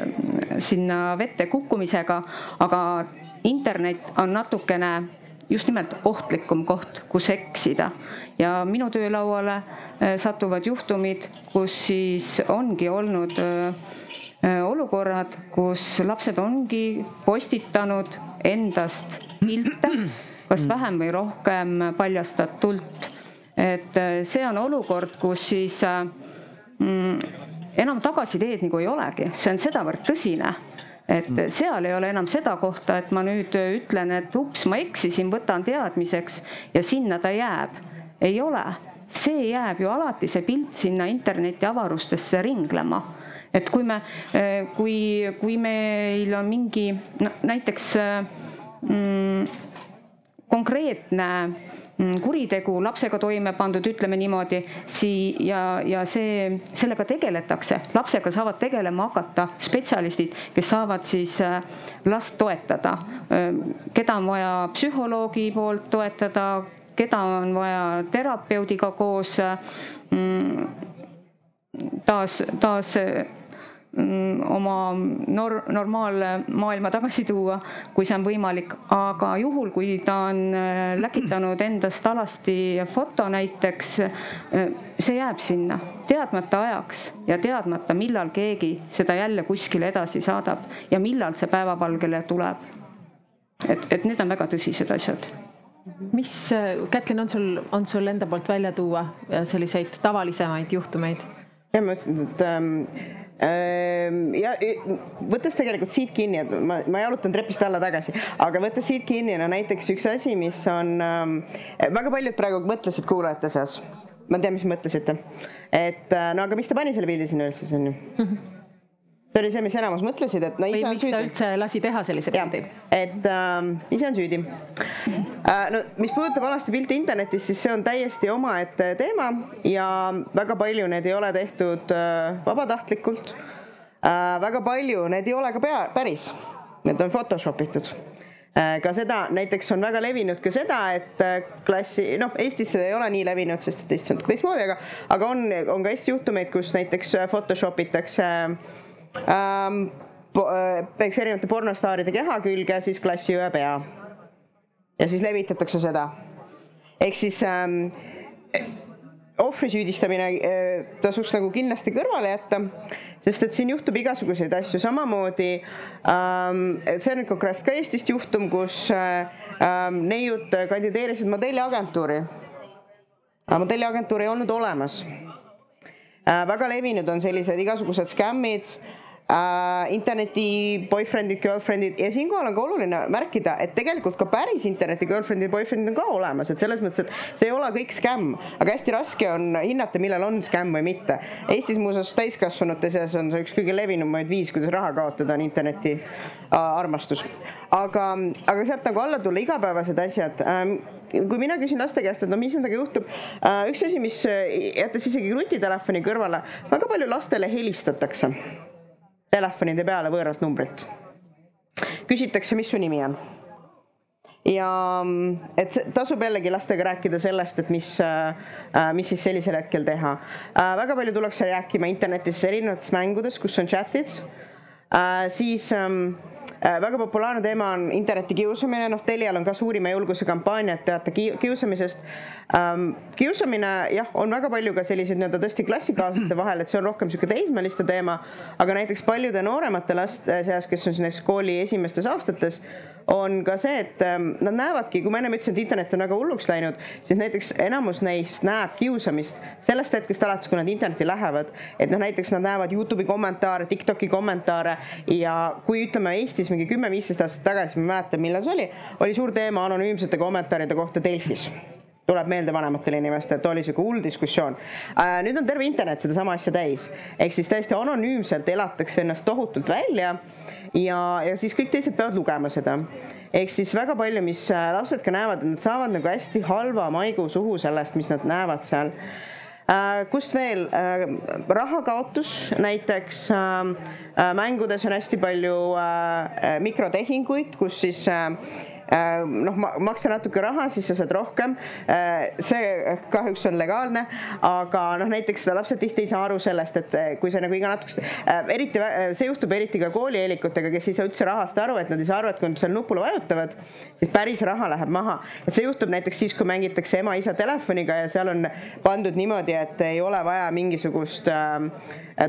sinna vette kukkumisega, aga internet on natukene just nimelt ohtlikum koht, kus eksida. ja minu töölauale äh, satuvad juhtumid, kus siis ongi olnud äh, Äh, olukorrad, kus lapsed ongi postitanud endast pilte, kas vähem või rohkem paljastatult. et see on olukord, kus siis mm, enam tagasiteed nagu ei olegi, see on sedavõrd tõsine et mm. seal ei ole enam seda kohta, et ma nüüd ütlen, et ups, ma eksisin, võtan teadmiseks ja sinna ta jääb. ei ole, see jääb ju alati, see pilt sinna interneti avarustesse ringlema et kui me, kui, kui meil on mingi no, näiteks mm, konkreetne mm, kuritegu lapsega toime pandud, ütleme niimoodi, sii- ja, ja see, sellega tegeletakse, lapsega saavad tegelema hakata spetsialistid, kes saavad siis eh, last toetada. Eh, keda on vaja psühholoogi poolt toetada, keda on vaja terapeudiga koos mm, taas, taas oma nor-, normaalmaailma tagasi tuua, kui see on võimalik, aga juhul, kui ta on äh, läkitanud endast alasti foto näiteks, äh, see jääb sinna teadmata ajaks ja teadmata, millal keegi seda jälle kuskile edasi saadab ja millal see päevavalgele tuleb. et, et need on väga tõsised asjad mis, Kätlin, on sul, on sul enda poolt välja tuua selliseid tavalisemaid juhtumeid? ja ma ütlesin, et ähm, ja võttes tegelikult siit kinni, et ma, ma jalutan trepist alla tagasi, aga võttes siit kinni, no näiteks üks asi, mis on ähm,, väga paljud praegu mõtlesid kuulajate seas, ma tean, mis mõtlesite, et äh, no aga miks ta pani selle pildi sinna üles siis on ju *laughs* see oli see, mis enamus mõtlesid, et no ise on süüdi. üldse lasi teha sellise pildi? et äh, ise on süüdi äh,. no mis puudutab alasti pilte internetis, siis see on täiesti omaette teema ja väga palju need ei ole tehtud äh, vabatahtlikult äh,. väga palju need ei ole ka pea, päris, need on Photoshop itud äh, ka seda, näiteks on väga levinud ka seda, et äh, klassi, noh, Eestis see ei ole nii levinud, sest et Eestis on teistmoodi, aga, aga on, on ka Eesti juhtumeid, kus näiteks Photoshop itakse äh, ähm, eks erinevate pornostaaride keha külge, siis klassiõe pea. ja siis levitatakse seda. ehk siis ähm, ohvri süüdistamine äh, tasuks nagu kindlasti kõrvale jätta, sest et siin juhtub igasuguseid asju, samamoodi ähm, see on nüüd konkreetselt ka Eestist juhtum, kus äh, ähm, neiud kandideerisid modelliagentuuri. modelliagentuur ei olnud olemas äh,. väga levinud on sellised igasugused skämmid äh, interneti boyfriend'id, girlfriend'id. Ja siinkohal on ka oluline märkida, et tegelikult ka päris interneti girlfriend'id, boyfriend'id on ka olemas, et selles mõttes, et see ei ole kõik skämm, aga hästi raske on hinnata, millal on skämm või mitte. Eestis muuseas täiskasvanute seas on see üks kõige levinumaid viis, kuidas raha kaotada, on interneti äh, armastus. aga, aga sealt nagu alla tulla igapäevased asjad. Ähm, kui mina küsin laste käest, et no mis nendega juhtub, äh, üks asi, mis jättes isegi nutitelefoni kõrvale, väga palju lastele helistatakse telefonide peale võõralt numbrilt. küsitakse, mis su nimi on. ja et tasub jällegi lastega rääkida sellest, et mis, äh, mis siis sellisel hetkel teha. Äh, väga palju tullakse rääkima internetis erinevates mängudes, kus on chat'id, äh, siis ähm, väga populaarne teema on interneti kiusamine, noh, Telial on ka suurima julguse kampaania, et teate kiusamisest ähm,. kiusamine jah, on väga palju ka selliseid nii-öelda tõesti klassikaaslaste vahel, et see on rohkem niisugune teismeliste teema, aga näiteks paljude nooremate laste seas, kes on näiteks kooli esimestes aastates, on ka see, et ähm, nad näevadki, kui ma ennem ütlesin, et internet on väga hulluks läinud, siis näiteks enamus neist näeb kiusamist sellest hetkest alates, kui nad internetti lähevad. et noh, näiteks nad näevad Youtube'i kommentaare, Tiktoki kommentaare ja kui ütleme Eestis mingi kümme-viisteist aastat tagasi, ma ei mäleta, millal see oli, oli suur teema anonüümsete kommentaaride kohta Delfis tuleb meelde vanematele inimestele, et oli sihuke hull diskussioon äh,. nüüd on terve internet sedasama asja täis, ehk siis täiesti anonüümselt elatakse ennast tohutult välja ja, ja siis kõik teised peavad lugema seda. ehk siis väga palju, mis äh, lapsed ka näevad, nad saavad nagu hästi halva maigu suhu sellest, mis nad näevad seal äh,. kust veel rahakaotus näiteks mängudes on hästi palju mikrotehinguid, kus siis noh, maksa natuke raha, siis sa saad rohkem. Äh, see kahjuks on legaalne, aga noh, näiteks lapsed tihti ei saa aru sellest, et äh, kui sa nagu iga natukest, eriti see juhtub eriti ka koolieelikutega, kes ei saa üldse rahast aru, et nad ei saa aru, et kui nad seal nupule vajutavad, siis päris raha läheb maha. et see juhtub näiteks siis, kui mängitakse ema-isa telefoniga ja seal on pandud niimoodi, et ei ole vaja mingisugust äh,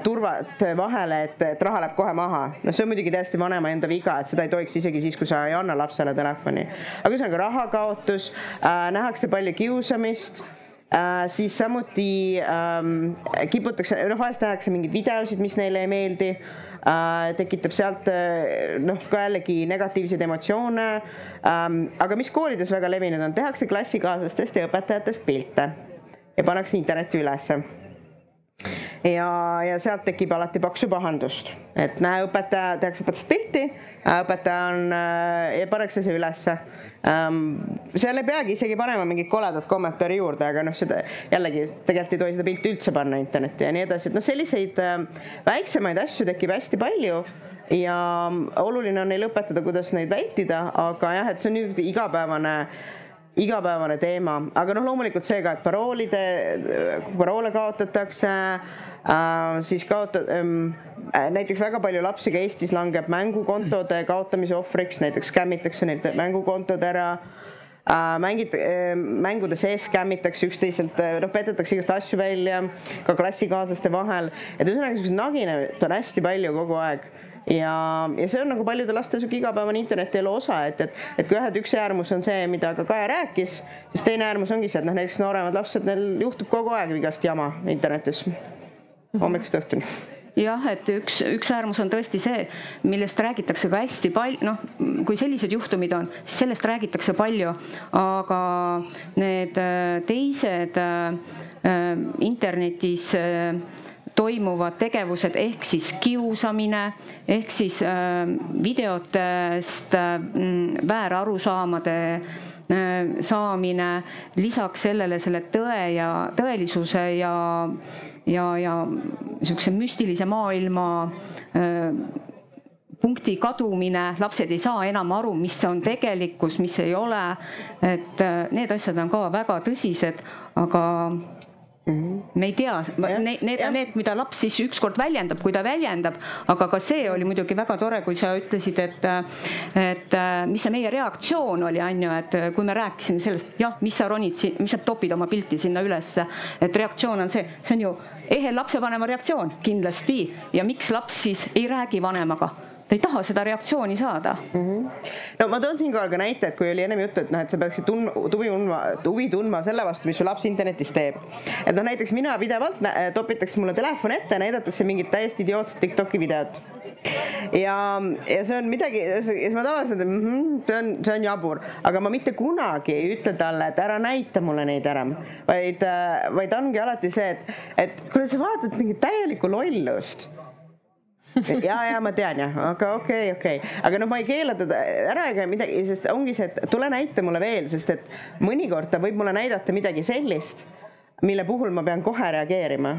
turvat vahele, et, et raha läheb kohe maha. no see on muidugi täiesti vanema enda viga, et seda ei tohiks isegi siis, kui sa ei anna lapsele telefoni aga ühesõnaga rahakaotus äh,, nähakse palju kiusamist äh,, siis samuti ähm, kiputakse, noh, vahest nähakse mingeid videosid, mis neile ei meeldi äh,, tekitab sealt äh, noh, ka jällegi negatiivseid emotsioone ähm,. aga mis koolides väga levinud on, tehakse klassikaaslastest ja õpetajatest pilte ja pannakse internetti ülesse ja, ja sealt tekib alati paksu pahandust, et näe, õpetaja, tehakse õpetajast pilti, õpetaja on äh, pannakse see ülesse ähm,. seal ei peagi isegi panema mingit koledat kommentaari juurde, aga noh, seda jällegi tegelikult ei tohi seda pilti üldse panna internetti ja nii edasi, et noh, selliseid äh, väiksemaid asju tekib hästi palju ja oluline on neil õpetada, kuidas neid vältida, aga jah, et see on niisugune igapäevane igapäevane teema, aga noh, loomulikult see ka, et paroolide, paroole kaotatakse äh,, siis kaota- ähm,, näiteks väga palju lapsi ka Eestis langeb mängukontode kaotamise ohvriks, näiteks skämmitakse neilt mängukontod ära. Äh,. mängid äh,, mängude sees skämmitakse üksteiselt, noh, petetakse igast asju välja ka klassikaaslaste vahel, et ühesõnaga niisugust naginat on hästi palju kogu aeg. Ja, ja see on nagu paljude laste sihuke igapäevane internetielu osa, et, et, et kui et üks äärmus on see, mida ka Kaja rääkis, siis teine äärmus ongi see, et noh, näiteks nooremad lapsed, neil juhtub kogu aeg igast jama internetis hommikust õhtuni. Jah, et üks, üks äärmus on tõesti see, millest räägitakse ka hästi palju, noh, kui sellised juhtumid on, siis sellest räägitakse palju, aga need äh, teised äh, äh, internetis äh, toimuvad tegevused ehk siis kiusamine, ehk siis äh, videotest äh, väärarusaamade äh, saamine, lisaks sellele selle tõe ja tõelisuse ja, ja, ja niisuguse müstilise maailma punkti kadumine, lapsed ei saa enam aru, mis on tegelikkus, mis ei ole. et need asjad on ka väga tõsised, aga me ei tea, need, need on need, mida laps siis ükskord väljendab, kui ta väljendab, aga ka see oli muidugi väga tore, kui sa ütlesid, et, et mis see meie reaktsioon oli, on ju, et kui me rääkisime sellest, jah, mis sa ronid siin, mis sa topid oma pilti sinna ülesse, et reaktsioon on see, see on ju ehe lapsevanema reaktsioon kindlasti. Ja miks laps siis ei räägi vanemaga ei taha seda reaktsiooni saada mm. -hmm. no ma toon siinkohal ka näite, et kui oli ennem juttu, et noh, et sa peaksid tundma, huvi tundma, huvi tundma selle vastu, mis su laps internetis teeb. et noh, näiteks mina pidevalt topitakse mulle telefon ette, näidatakse mingit täiesti idiootset Tiktoki videot ja, ja see on midagi, siis ma tavaliselt mm, -hmm, see on, see on jabur, aga ma mitte kunagi ei ütle talle, et ära näita mulle neid ära, vaid, vaid ongi alati see, et, et kuule, sa vaatad mingit täielikku lollust *laughs* ja, ja ma tean jah, aga okei okay,, okei okay., aga noh, ma ei keela teda ära ega midagi, sest ongi see, et tule näita mulle veel, sest et mõnikord ta võib mulle näidata midagi sellist, mille puhul ma pean kohe reageerima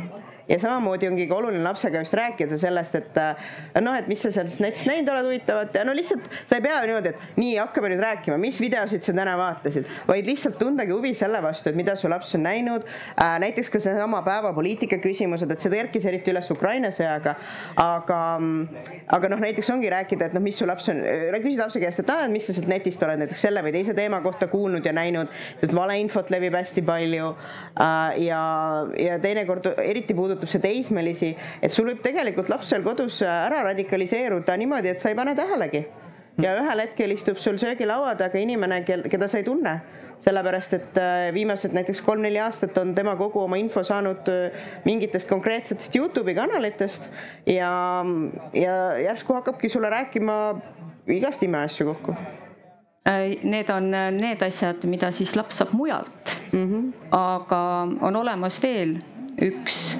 ja samamoodi ongi ka oluline lapsega just rääkida sellest, et äh, noh, et mis sa sealt näiteks näinud oled huvitavat ja no lihtsalt sa ei pea niimoodi, et nii, hakkame nüüd rääkima, mis videosid sa täna vaatasid, vaid lihtsalt tundagi huvi selle vastu, et mida su laps on näinud äh,. näiteks ka seesama päevapoliitika küsimused, et see kerkis eriti üles Ukraina sõjaga, aga, aga noh, näiteks ongi rääkida, et noh, mis su laps on, küsid lapse käest, et aa, mis sa sealt netist oled näiteks selle või teise teema kohta kuulnud ja näinud, sest valeinfot levib hästi palju äh, ja, ja teinekord eriti puudutab puudutab see teismelisi, et sul võib tegelikult laps seal kodus ära radikaliseeruda niimoodi, et sa ei pane tähelegi. ja ühel hetkel istub sul söögilaua taga inimene, kel, keda sa ei tunne sellepärast et äh, viimased näiteks kolm-neli aastat on tema kogu oma info saanud äh, mingitest konkreetsetest Youtube'i kanalitest ja, ja järsku hakkabki sulle rääkima igast imeasju kokku. Äh, need on need asjad, mida siis laps saab mujalt mm. -hmm. aga on olemas veel üks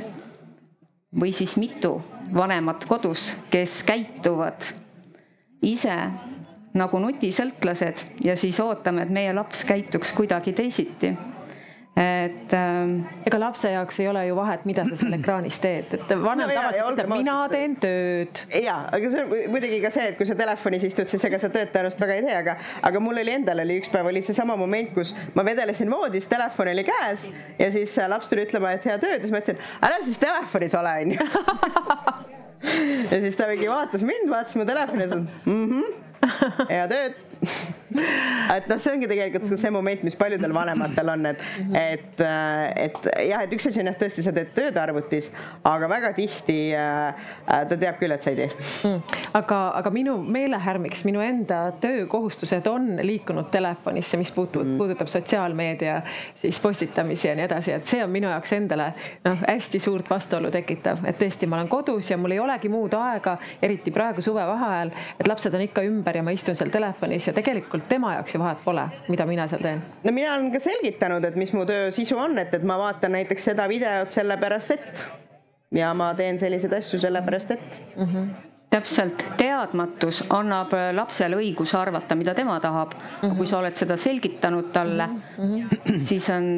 või siis mitu vanemat kodus, kes käituvad ise nagu nutisõltlased ja siis ootame, et meie laps käituks kuidagi teisiti et ähm.... ega lapse jaoks ei ole ju vahet, mida sa seal *clears throat* ekraanis teed, et vanem no, tavaliselt ütleb, mina teen tööd. ja, aga see on muidugi ka see, et kui sa telefonis istud, siis ega sa tööd tõenäoliselt väga ei tee, aga, aga mul oli endal oli üks päev oli seesama moment, kus ma vedelesin voodis, telefon oli käes ja siis laps tuli ütlema, et head ööd ja siis ma ütlesin, ära siis telefonis ole, onju. *laughs* ja siis ta mingi vaatas mind, vaatas mu telefoni ja ütles mhmh, head ööd *laughs* et noh, see ongi tegelikult see moment, mis paljudel vanematel on, et, et, et jah, et üks asi on jah, tõesti sa teed tööd arvutis, aga väga tihti äh, ta teab küll, et sa ei tee. Mm.. aga, aga minu meelehärmiks, minu enda töökohustused on liikunud telefonisse, mis puutub mm., puudutab sotsiaalmeedia siis postitamisi ja nii edasi, et see on minu jaoks endale noh, hästi suurt vastuolu tekitav, et tõesti, ma olen kodus ja mul ei olegi muud aega, eriti praegu suvevaheajal, et lapsed on ikka ümber ja ma istun seal telefonis ja tegelikult tema jaoks ju vahet pole, mida mina seal teen. no mina olen ka selgitanud, et mis mu töö sisu on, et, et ma vaatan näiteks seda videot sellepärast, et ja ma teen selliseid asju sellepärast, et mm. -hmm täpselt, teadmatus annab lapsele õiguse arvata, mida tema tahab mm. -hmm. kui sa oled seda selgitanud talle mm, -hmm. siis on,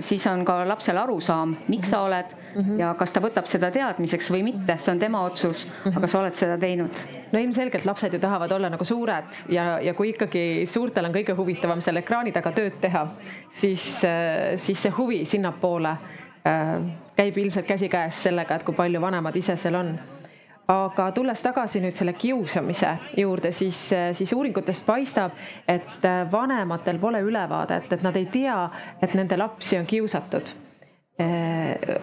siis on ka lapsel arusaam, miks sa oled mm -hmm. ja kas ta võtab seda teadmiseks või mitte, see on tema otsus mm, -hmm. aga sa oled seda teinud. no ilmselgelt lapsed ju tahavad olla nagu suured ja, ja kui ikkagi suurtel on kõige huvitavam seal ekraani taga tööd teha, siis, siis see huvi sinnapoole äh, käib ilmselt käsikäes sellega, et kui palju vanemad ise seal on aga tulles tagasi nüüd selle kiusamise juurde, siis, siis uuringutest paistab, et vanematel pole ülevaadet, et nad ei tea, et nende lapsi on kiusatud.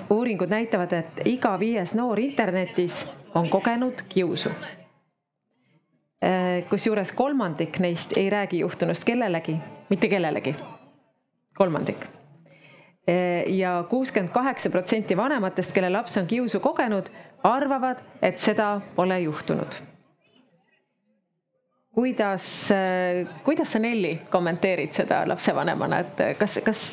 uuringud näitavad, et iga viies noor internetis on kogenud kiusu. kusjuures kolmandik neist ei räägi juhtunust kellelegi, mitte kellelegi. kolmandik ja kuuskümmend kaheksa protsenti vanematest, kelle laps on kiusu kogenud, arvavad, et seda pole juhtunud. kuidas, kuidas sa, Nelli, kommenteerid seda lapsevanemana, et kas, kas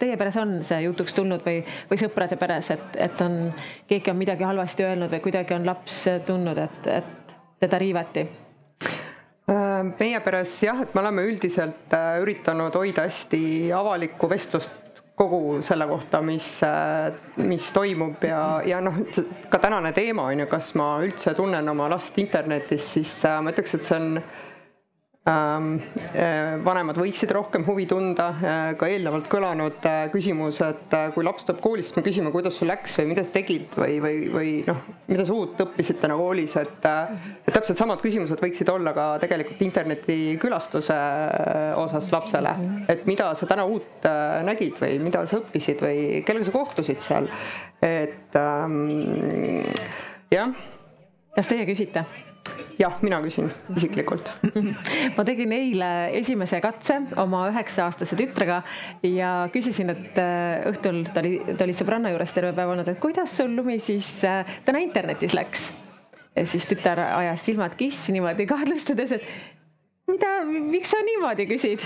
teie peres on see jutuks tulnud või, või sõprade peres, et, et on, keegi on midagi halvasti öelnud või kuidagi on laps tundnud, et, et teda riivati? meie peres jah, et me oleme üldiselt üritanud hoida hästi avalikku vestlust kogu selle kohta, mis, mis toimub ja, ja noh, ka tänane teema on ju, kas ma üldse tunnen oma last internetis, siis äh, ma ütleks, et see on äh, vanemad võiksid rohkem huvi tunda, ka eelnevalt kõlanud äh, küsimus, et äh, kui laps tuleb koolist, me küsime, kuidas sul läks või mida sa tegid või, või, või noh, mida sa uut õppisid täna koolis, et, et täpselt samad küsimused võiksid olla ka tegelikult internetikülastuse osas lapsele, et mida sa täna uut nägid või mida sa õppisid või kellega sa kohtusid seal, et ähm, jah. kas teie küsite? Jah, mina küsin isiklikult *laughs* ma tegin eile esimese katse oma üheksa-aastase tütrega ja küsisin, et äh, õhtul ta oli, ta oli sõbranna juures terve päev olnud, et kuidas sul lumi siis äh, täna internetis läks. ja siis tütar ajas silmad kissi niimoodi kahtlustades, et mida, miks sa niimoodi küsid.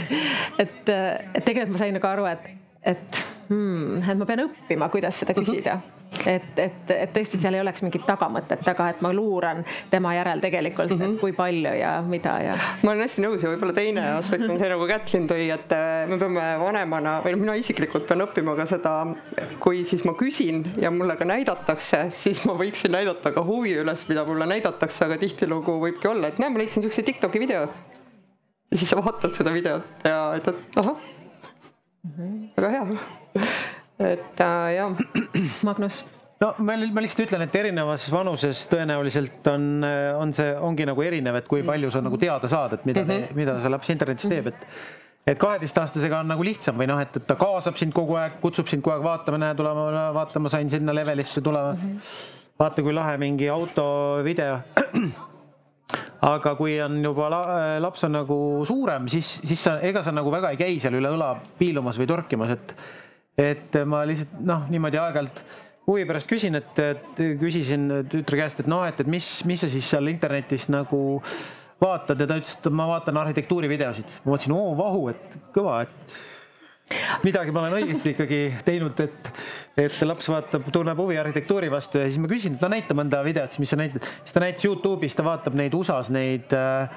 et, äh, et tegelikult ma sain nagu aru, et, et hmm,, et ma pean õppima, kuidas seda küsida et, et, et tõesti seal ei oleks mingit tagamõtet taga, et ma luuran tema järel tegelikult mm, -hmm. et kui palju ja mida ja. ma olen hästi nõus ja võib-olla teine aspekt on see, nagu Kätlin tõi, et äh, me peame vanemana või noh, mina isiklikult pean õppima ka seda, kui siis ma küsin ja mulle ka näidatakse, siis ma võiksin näidata ka huvi üles, mida mulle näidatakse, aga tihtilugu võibki olla, et näe, ma leidsin siukse Tiktoki video. ja siis sa vaatad seda videot ja ütled, ahah mm, -hmm. väga hea et äh, jah. Magnus no ma, ma lihtsalt ütlen, et erinevas vanuses tõenäoliselt on, on see, ongi nagu erinev, et kui palju sa nagu teada saad, et mida mm, -hmm. mida see laps internetis teeb, et et kaheteistaastasega on nagu lihtsam või noh, et, et ta kaasab sind kogu aeg, kutsub sind kogu aeg vaatama, näe, tulema, vaata, ma sain sinna levelisse tulema mm. -hmm. vaata, kui lahe mingi autovideo. aga kui on juba la, laps on nagu suurem, siis, siis sa, ega sa nagu väga ei käi seal üle õla piilumas või torkimas, et et ma lihtsalt noh, niimoodi aeg-ajalt huvi pärast küsin, et, et küsisin tütre käest, et noh, et, et mis, mis sa siis seal internetis nagu vaatad ja ta ütles, et ma vaatan arhitektuurivideosid. ma mõtlesin, oo vahu, et kõva, et midagi ma olen õigesti ikkagi teinud, et, et laps vaatab, tunneb huvi arhitektuuri vastu ja siis ma küsin, et no näita mõnda videot, mis sa näitad. siis ta näitas Youtube'is, ta vaatab neid USA-s neid Äh,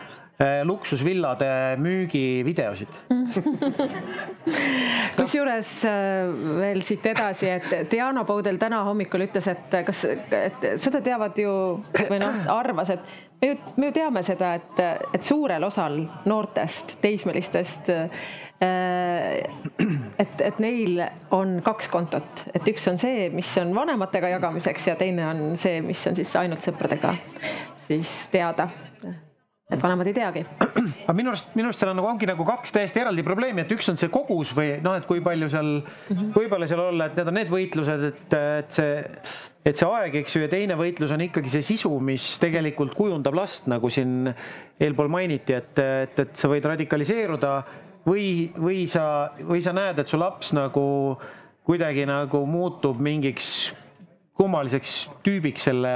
luksusvillade müügivideosid. *laughs* Kusjuures äh, veel siit edasi, et Diana Poudel täna hommikul ütles, et kas, et seda teavad ju või noh, arvas, et me ju, me ju teame seda, et, et suurel osal noortest, teismelistest äh, et, et neil on kaks kontot, et üks on see, mis on vanematega jagamiseks ja teine on see, mis on siis ainult sõpradega siis teada et vanemad ei teagi. aga minu arust, minu arust seal on nagu ongi nagu kaks täiesti eraldi probleemi, et üks on see kogus või noh, et kui palju seal mm, -hmm. kui palju seal olla, et need on need võitlused, et, et see, et see aeg, eks ju, ja teine võitlus on ikkagi see sisu, mis tegelikult kujundab last, nagu siin eelpool mainiti, et, et, et sa võid radikaliseeruda või, või sa, või sa näed, et su laps nagu kuidagi nagu muutub mingiks kummaliseks tüübiks selle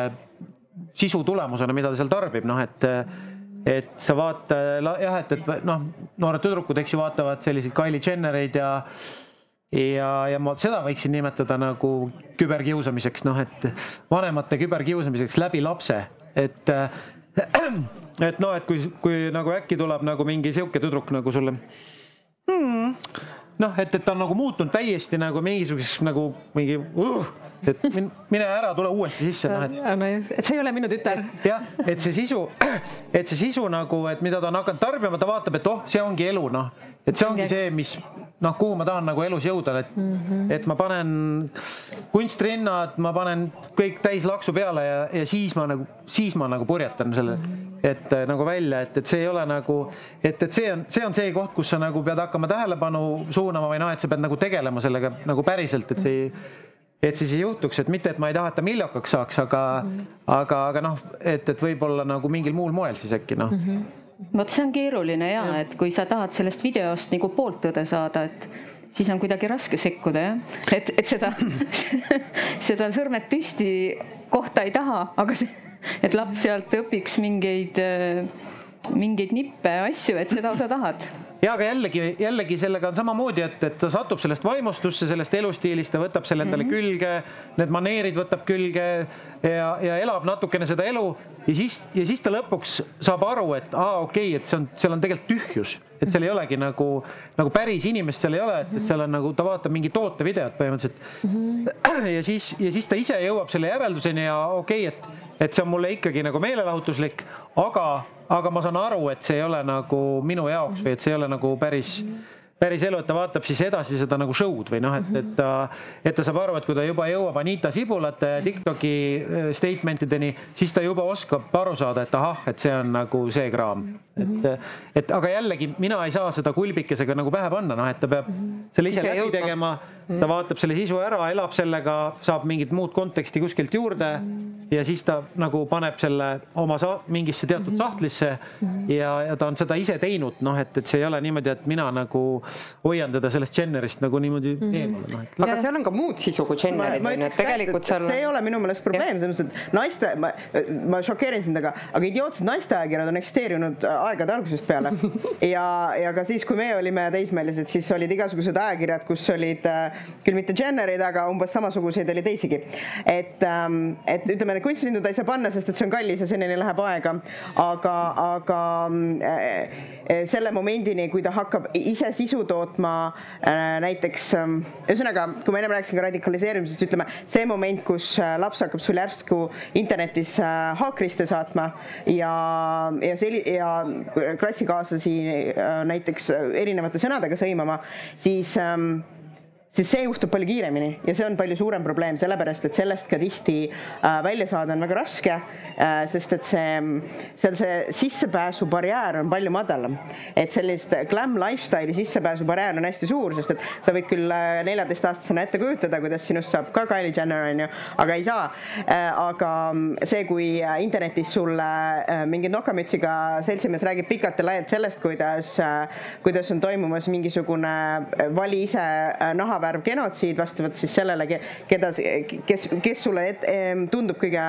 sisu tulemusena, mida ta seal tarbib, noh et et sa vaata jah, et, et noh, noored tüdrukud, eks ju, vaatavad selliseid Kylie Jennereid ja ja, ja ma seda võiksin nimetada nagu küberkiusamiseks, noh, et vanemate küberkiusamiseks läbi lapse, et *clears throat* et noh, et kui, kui nagu äkki tuleb nagu mingi sihuke tüdruk nagu sulle hmm, noh, et, et ta on nagu muutunud täiesti nagu mingisuguseks nagu mingi uh, et mine ära, tule uuesti sisse, noh et. et see ei ole minu tütar. jah, et see sisu, et see sisu nagu, et mida ta on hakanud tarbima, ta vaatab, et oh, see ongi elu, noh. et see ongi see, mis noh, kuhu ma tahan nagu elus jõuda, et mm, -hmm. et ma panen kunstrinnad, ma panen kõik täis laksu peale ja, ja siis ma nagu, siis ma nagu purjetan selle mm, -hmm. et nagu välja, et, et see ei ole nagu, et, et see on, see on see koht, kus sa nagu pead hakkama tähelepanu suunama või noh, et sa pead nagu tegelema sellega nagu päriselt, et see ei et siis ei juhtuks, et mitte, et ma ei taha, et ta millokaks saaks, aga mm, -hmm. aga, aga noh, et, et võib-olla nagu mingil muul moel siis äkki noh mm -hmm. Vot see on keeruline ja, ja., et kui sa tahad sellest videost nagu pooltõde saada, et siis on kuidagi raske sekkuda jah, et, et seda *laughs* seda sõrmed püsti kohta ei taha, aga see, et laps sealt õpiks mingeid, mingeid nippe, asju, et seda sa tahad ja aga jällegi, jällegi sellega on samamoodi, et, et ta satub sellest vaimustusse, sellest elustiilist, ta võtab selle endale mm -hmm. külge, need maneerid võtab külge ja, ja elab natukene seda elu ja siis, ja siis ta lõpuks saab aru, et aa, okei okay,, et see on, seal on tegelikult tühjus, et seal ei olegi nagu, nagu päris inimest seal ei ole, et, seal on nagu, ta vaatab mingi tootevideot põhimõtteliselt mm. -hmm. ja siis, ja siis ta ise jõuab selle järelduseni ja okei okay,, et, et see on mulle ikkagi nagu meelelahutuslik, aga aga ma saan aru, et see ei ole nagu minu jaoks või et see ei ole nagu päris päris elu, et ta vaatab siis edasi seda nagu show'd või noh, et, et ta, et ta saab aru, et kui ta juba jõuab Anita Sibulate Tiktoki äh, statement ideni, siis ta juba oskab aru saada, et ahah, et see on nagu see kraam. et, et aga jällegi mina ei saa seda kulbikesega nagu pähe panna, noh, et ta peab selle ise läbi tegema. Ta vaatab selle sisu ära, elab sellega, saab mingit muud konteksti kuskilt juurde ja siis ta nagu paneb selle oma sa mingisse teatud sahtlisse ja, ja ta on seda ise teinud, noh, et, et see ei ole niimoodi, et mina nagu hoian teda sellest Jennerist nagu niimoodi eemale, noh, et aga seal on ka muud sisu kui Jennerid on ju, et tegelikult seal see ei ole minu meelest probleem, selles mõttes, et naiste, ma, ma šokeerin sind, aga, aga idiootsed naiste ajakirjad on eksisteerinud aegade algusest peale. *laughs* ja, ja ka siis, kui meie olime teismelised, siis olid igasugused ajakirjad, kus olid äh, küll mitte Jennerid, aga umbes samasuguseid oli teisigi. et, et ütleme, need kunstlindu ta ei saa panna, sest et see on kallis ja senini läheb aega. aga, aga äh, selle momendini, kui ta hakkab ise sisu tootma äh, näiteks, ühesõnaga, kui ma ennem rääkisin ka radikaliseerimisest, ütleme see moment, kus äh, laps hakkab sul järsku internetis äh, haakriste saatma ja, ja selli- ja klassikaaslasi äh, näiteks erinevate sõnadega sõimama, siis ähm, siis see juhtub palju kiiremini ja see on palju suurem probleem, sellepärast et sellest ka tihti äh, välja saada on väga raske äh,, sest et see, seal see sissepääsubarjäär on palju madalam. et sellist glam lifestyle'i sissepääsubarjäär on hästi suur, sest et sa võid küll äh, neljateistaastasena ette kujutada, kuidas sinust saab ka Kylie Jenner on ju, aga ei saa aga see, kui internetis sulle mingi nokamütsiga seltsimees räägib pikalt ja laialt sellest, kuidas kuidas on toimumas mingisugune vali ise äh, nahavärv genotsiid vastavalt siis sellele, keda, kes, kes sulle et, tundub kõige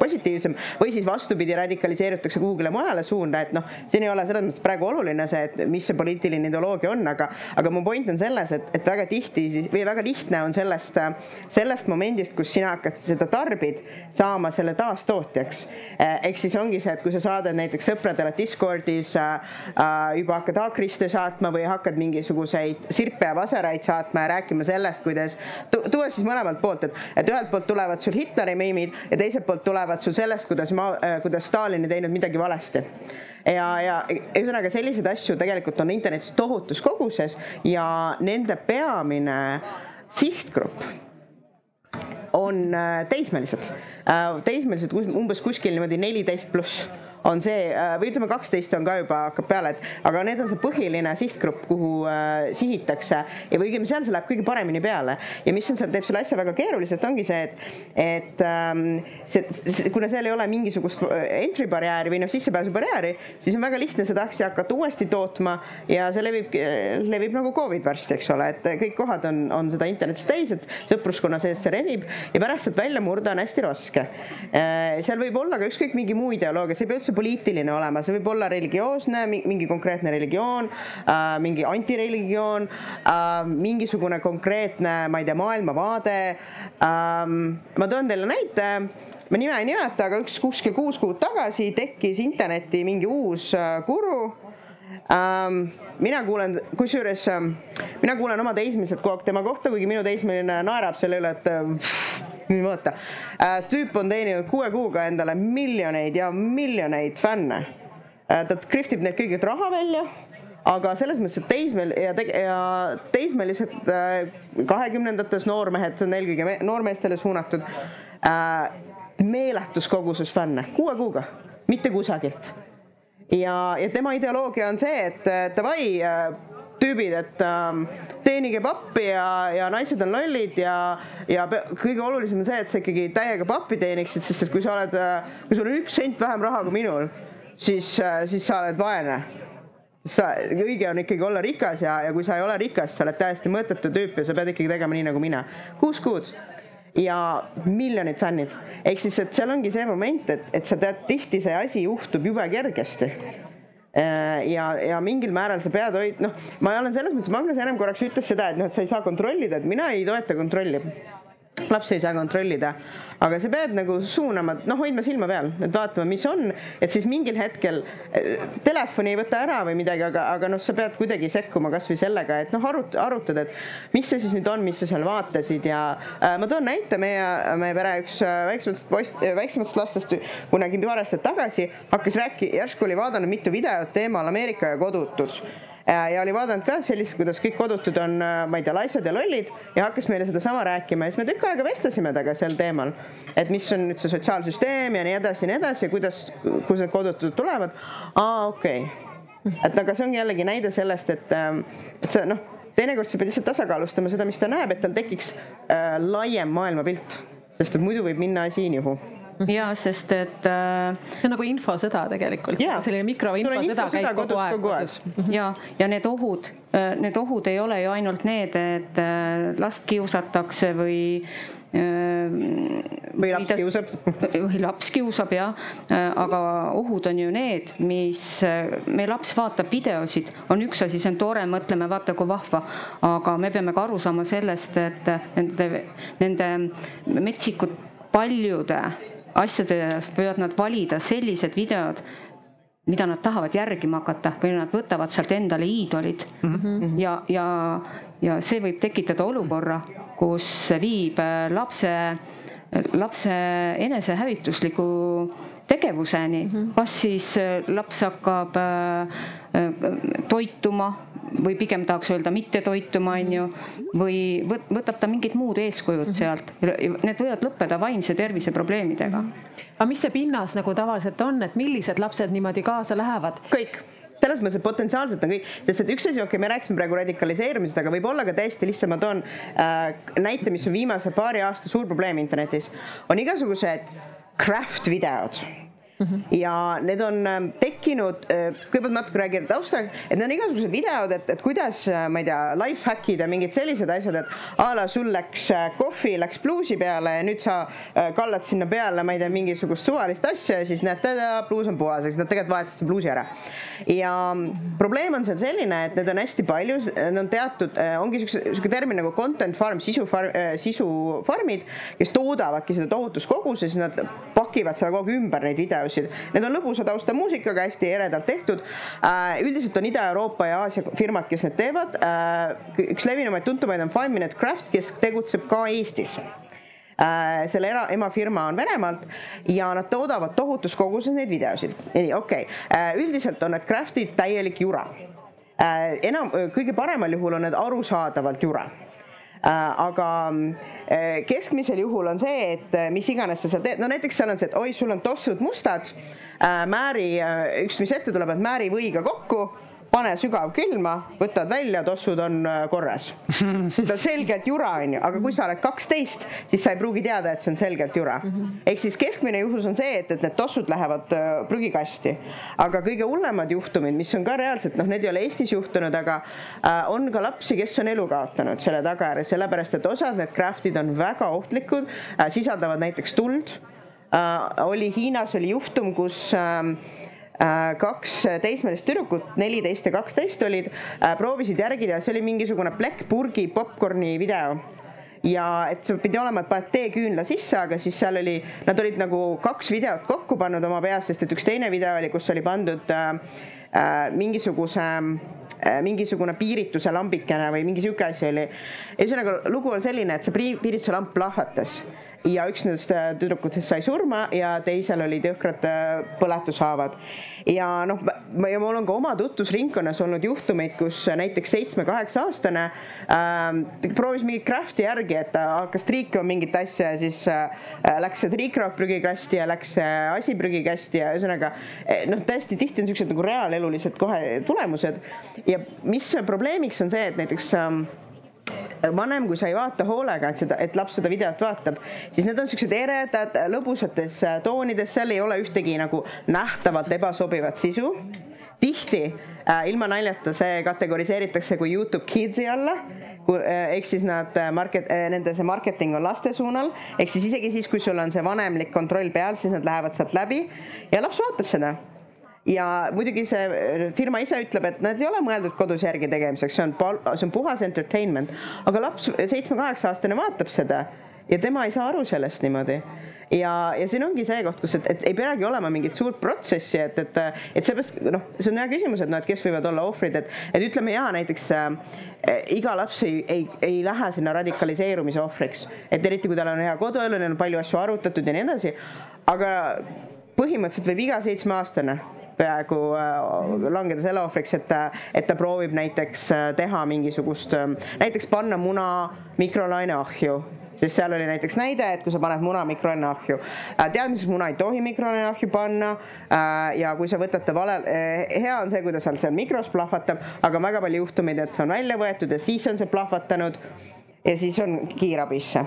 positiivsem või siis vastupidi, radikaliseerutakse kuhugile mujale suunda, et noh, siin ei ole selles mõttes praegu oluline see, et mis see poliitiline ideoloogia on, aga, aga mu point on selles, et, et väga tihti siis või väga lihtne on sellest, sellest momendist, kus sina hakkad seda tarbid, saama selle taastootjaks. ehk siis ongi see, et kui sa saadad näiteks sõpradele Discordis äh, äh, juba hakkad haakriste saatma või hakkad mingisuguseid sirpe ja vasaraid saatma ja rääkima sellest, kuidas tu, tuua siis mõlemalt poolt, et, et ühelt poolt tulevad sul Hitleri meemid ja teiselt poolt tulevad sul sellest, kuidas ma, kuidas Stalin ei teinud midagi valesti ja, ja ühesõnaga selliseid asju tegelikult on internetis tohutus koguses ja nende peamine sihtgrupp on äh, teismelised. teismelised kus- umbes kuskil niimoodi neliteist pluss on see või ütleme, kaksteist on ka juba hakkab peale, et aga need on see põhiline sihtgrupp, kuhu äh, sihitakse ja või õigemini seal see läheb kõige paremini peale ja mis on seal, teeb selle asja väga keeruliseks, ongi see, et, et ähm, see, kuna seal ei ole mingisugust entry barjääri või noh, sissepääsubarjääri, siis on väga lihtne seda asja hakata uuesti tootma ja see levib, levib nagu Covid varsti, eks ole, et kõik kohad on, on seda internetis täis, et sõpruskonna sees see levib ja pärast sealt välja murda on hästi raske. seal võib olla ka ükskõik mingi muu ideoloogia, see ei pea üldse poliitiline olema, see võib olla religioosne, mingi konkreetne religioon, mingi antireligioon, mingisugune konkreetne, ma ei tea, maailmavaade. ma toon teile näite ma nime ei nimeta, aga üks kuskil kuus kuud tagasi tekkis internetti mingi uus guru ähm,. Mina kuulen, kusjuures ähm, mina kuulen oma teismeliselt kogu aeg tema kohta, kuigi minu teismeline naerab selle üle, et pff, vaata äh,. tüüp on teeninud kuue kuuga endale miljoneid ja miljoneid fänne äh,. ta kriftib neid kõigilt raha välja aga selles mõttes, et teismel ja, te, ja teismelised kahekümnendates noormehed, see on eelkõige me, noormeestele suunatud äh,, meeletus koguses fänne, kuue kuuga, mitte kusagilt. Ja, ja tema ideoloogia on see, et davai äh, tüübid, et äh, teenige pappi ja, ja naised on lollid ja, ja kõige olulisem on see, et sa ikkagi täiega pappi teeniksid, sest et kui sa oled, kui sul on üks sent vähem raha kui minul, siis, siis sa oled vaene sa, õige on ikkagi olla rikas ja, ja kui sa ei ole rikas, sa oled täiesti mõttetu tüüp ja sa pead ikkagi tegema nii nagu mina. kuus kuud ja miljonid fännid. ehk siis, et seal ongi see moment, et, et sa tead, tihti see asi juhtub jube kergesti ja, ja mingil määral sa pead hoid-, noh, ma olen selles mõttes, Magnus ennem korraks ütles seda, et noh, et sa ei saa kontrollida, et mina ei toeta kontrolli laps ei saa kontrollida, aga sa pead nagu suunama, noh, hoidma silma peal, et vaatama, mis on, et siis mingil hetkel eh, telefoni ei võta ära või midagi, aga, aga noh, sa pead kuidagi sekkuma kasvõi sellega, et noh, arut-, arutada, et mis see siis nüüd on, mis sa seal vaatasid ja äh, ma toon näite, meie, meie pere üks äh, väiksematest poist, väiksematest lastest kunagi paar aastat tagasi hakkas rääki-, järsku oli vaadanud mitu videot teemal Ameerika ja kodutus. Äh, ja oli vaadanud ka sellist, kuidas kõik kodutud on, äh, ma ei tea, laisad ja lollid ja hakkas meile sedasama rääkima ja siis me tükk aega vestlesime temaga sel teemal. et mis on nüüd see sotsiaalsüsteem ja nii edasi ja nii edasi kuidas, kus need kodutud tulevad. aa, okei okay., et aga see ongi jällegi näide sellest, et, ähm, et sa noh, teinekord sa pead lihtsalt tasakaalustama seda, mis ta näeb, et tal tekiks äh, laiem maailmapilt, sest et muidu võib minna asi nihu ja sest et äh,. see on nagu infosõda tegelikult Jaa. selline mikroinfosõda käib kogu aeg kodus. ja, ja need ohud, need ohud ei ole ju ainult need, et äh, last kiusatakse või äh, või laps kiusab. *laughs* või laps kiusab jah, aga ohud on ju need, mis, meie laps vaatab videosid, on üks asi, see on tore, mõtleme, vaata kui vahva, aga me peame ka aru saama sellest, et nende, nende metsikud paljude asjadest võivad nad valida sellised videod, mida nad tahavad järgima hakata või nad võtavad sealt endale iidolid mm. -hmm. ja, ja, ja see võib tekitada olukorra, kus viib lapse, lapse enesehävitusliku tegevuseni mm, -hmm. kas siis äh, laps hakkab äh, toituma või pigem tahaks öelda mitte toituma, on ju, või võtab ta mingid muud eeskujud mhm. sealt. Need võivad lõppeda vaimse tervise probleemidega. aga mis see pinnas nagu tavaliselt on, et millised lapsed niimoodi kaasa lähevad? kõik selles mõttes, et potentsiaalselt on kõik, sest et üks asi, okei okay,, me rääkisime praegu radikaliseerumisest, aga võib-olla ka täiesti lihtsalt ma toon äh, näite, mis on viimase paari aasta suur probleem internetis, on igasugused craft videod Mm -hmm. ja need on ähm, tekkinud, äh, kõigepealt natuke räägin tausta, et need on igasugused videod, et, et kuidas, äh, ma ei tea, life hack'id ja mingid sellised asjad, et a la sul läks äh, kohvi, läks pluusi peale ja nüüd sa kallad sinna peale, ma ei tea, mingisugust suvalist asja ja siis näed, pluus on puhas, eks nad tegelikult vahetasid selle pluusi ära. ja mm, probleem on seal selline, et need on hästi palju, need on teatud, ongi siukse, siuke termin nagu content farm, sisu farm, sisufarmid, kes toodavadki seda tohutus koguses, nad pakivad seal kogu aeg ümber neid videoid videosid. Need on lõbusa taustamuusikaga, hästi eredalt tehtud. Äh, üldiselt on Ida-Euroopa ja Aasia firmad, kes need teevad. Äh, üks levinumaid, tuntumaid on Five Minute Craft, kes tegutseb ka Eestis äh, selle era, emafirma on Venemaalt ja nad toodavad tohutus koguses neid videosid. nii, okei okay., üldiselt on need craft'id täielik jura. enam, kõige paremal juhul on need arusaadavalt jura aga äh, keskmisel juhul on see, et äh, mis iganes sa seal teed, no näiteks seal on see, et oi, sul on tossud mustad, määri, üks, mis ette tuleb, et määri võiga kokku pane sügavkülma, võtad välja, tossud on äh, korras. *laughs* see on selgelt jura, onju, aga kui sa oled kaksteist, siis sa ei pruugi teada, et see on selgelt jura. ehk siis keskmine juhus on see, et, et need tossud lähevad äh, prügikasti. aga kõige hullemad juhtumid, mis on ka reaalselt, noh, need ei ole Eestis juhtunud, aga äh, on ka lapsi, kes on elu kaotanud selle tagajärjel, sellepärast et osad need craft'id on väga ohtlikud sisaldavad näiteks tuld oli Hiinas oli juhtum, kus Äh, kaks teismelist tüdrukut, neliteist ja kaksteist olid, äh, proovisid järgida, see oli mingisugune plekkpurgi popkorni video ja et see pidi olema, et paned teeküünla sisse, aga siis seal oli, nad olid nagu kaks videot kokku pannud oma peas, sest et üks teine video oli, kus oli pandud äh, äh, mingisuguse äh, mingisugune piirituse lambikene või mingi sihuke asi oli. ühesõnaga lugu on selline, et see piirituse lamp plahvatas ja üks nendest äh, tüdrukutest sai surma ja teisel olid jõhkrad äh, põletushaavad. ja noh, ja mul on ka oma tutvusringkonnas olnud juhtumeid, kus näiteks seitsme-kaheksa-aastane äh, proovis mingit craft'i järgi, et ta hakkas triikima mingit asja ja siis äh, läks see triikraud prügikasti ja läks see asi prügikasti ja ühesõnaga eh, noh, täiesti tihti on siuksed nagu reaalelulised kohe tulemused ja mis probleemiks on see, et näiteks äh, vanem, kui sa ei vaata hoolega, et seda, et laps seda videot vaatab, siis need on siuksed eredad, lõbusates äh, toonides, seal ei ole ühtegi nagu nähtavalt ebasobivat sisu. tihti äh, ilma naljata see kategoriseeritakse kui Youtube Kidsi alla äh, ehk siis nad äh, market, nende see marketing on laste suunal, ehk siis isegi siis, kui sul on see vanemlik kontroll peal, siis nad lähevad sealt läbi ja laps vaatab seda ja muidugi see äh, firma ise ütleb, et nad ei ole mõeldud kodus järgi tegemiseks, see on, see on puhas entertainment, aga laps, seitsme-kaheksa aastane vaatab seda ja tema ei saa aru sellest niimoodi. Ja, ja siin ongi see koht, kus, et, et ei peagi olema mingit suurt protsessi, et, et, et seepärast noh, see on hea küsimus, et noh, et kes võivad olla ohvrid, et, et ütleme ja näiteks äh, iga laps ei, ei, ei lähe sinna radikaliseerumise ohvriks, et eriti kui tal on hea koduelu, neil on palju asju arutatud ja nii edasi, aga põhimõtteliselt võib iga seitsmeaastane peaaegu äh, langeda selle ohvriks, et et ta proovib näiteks äh, teha mingisugust, äh, näiteks panna muna mikrolaineahju sest seal oli näiteks näide, et kui sa paned muna mikrolaineahju, tead, mis muna ei tohi mikrolaineahju panna? Ja kui sa võtad ta vale, hea on see, kui ta seal seal mikros plahvatab, aga on väga palju juhtumeid, et see on välja võetud ja siis on see plahvatanud ja siis on kiirabisse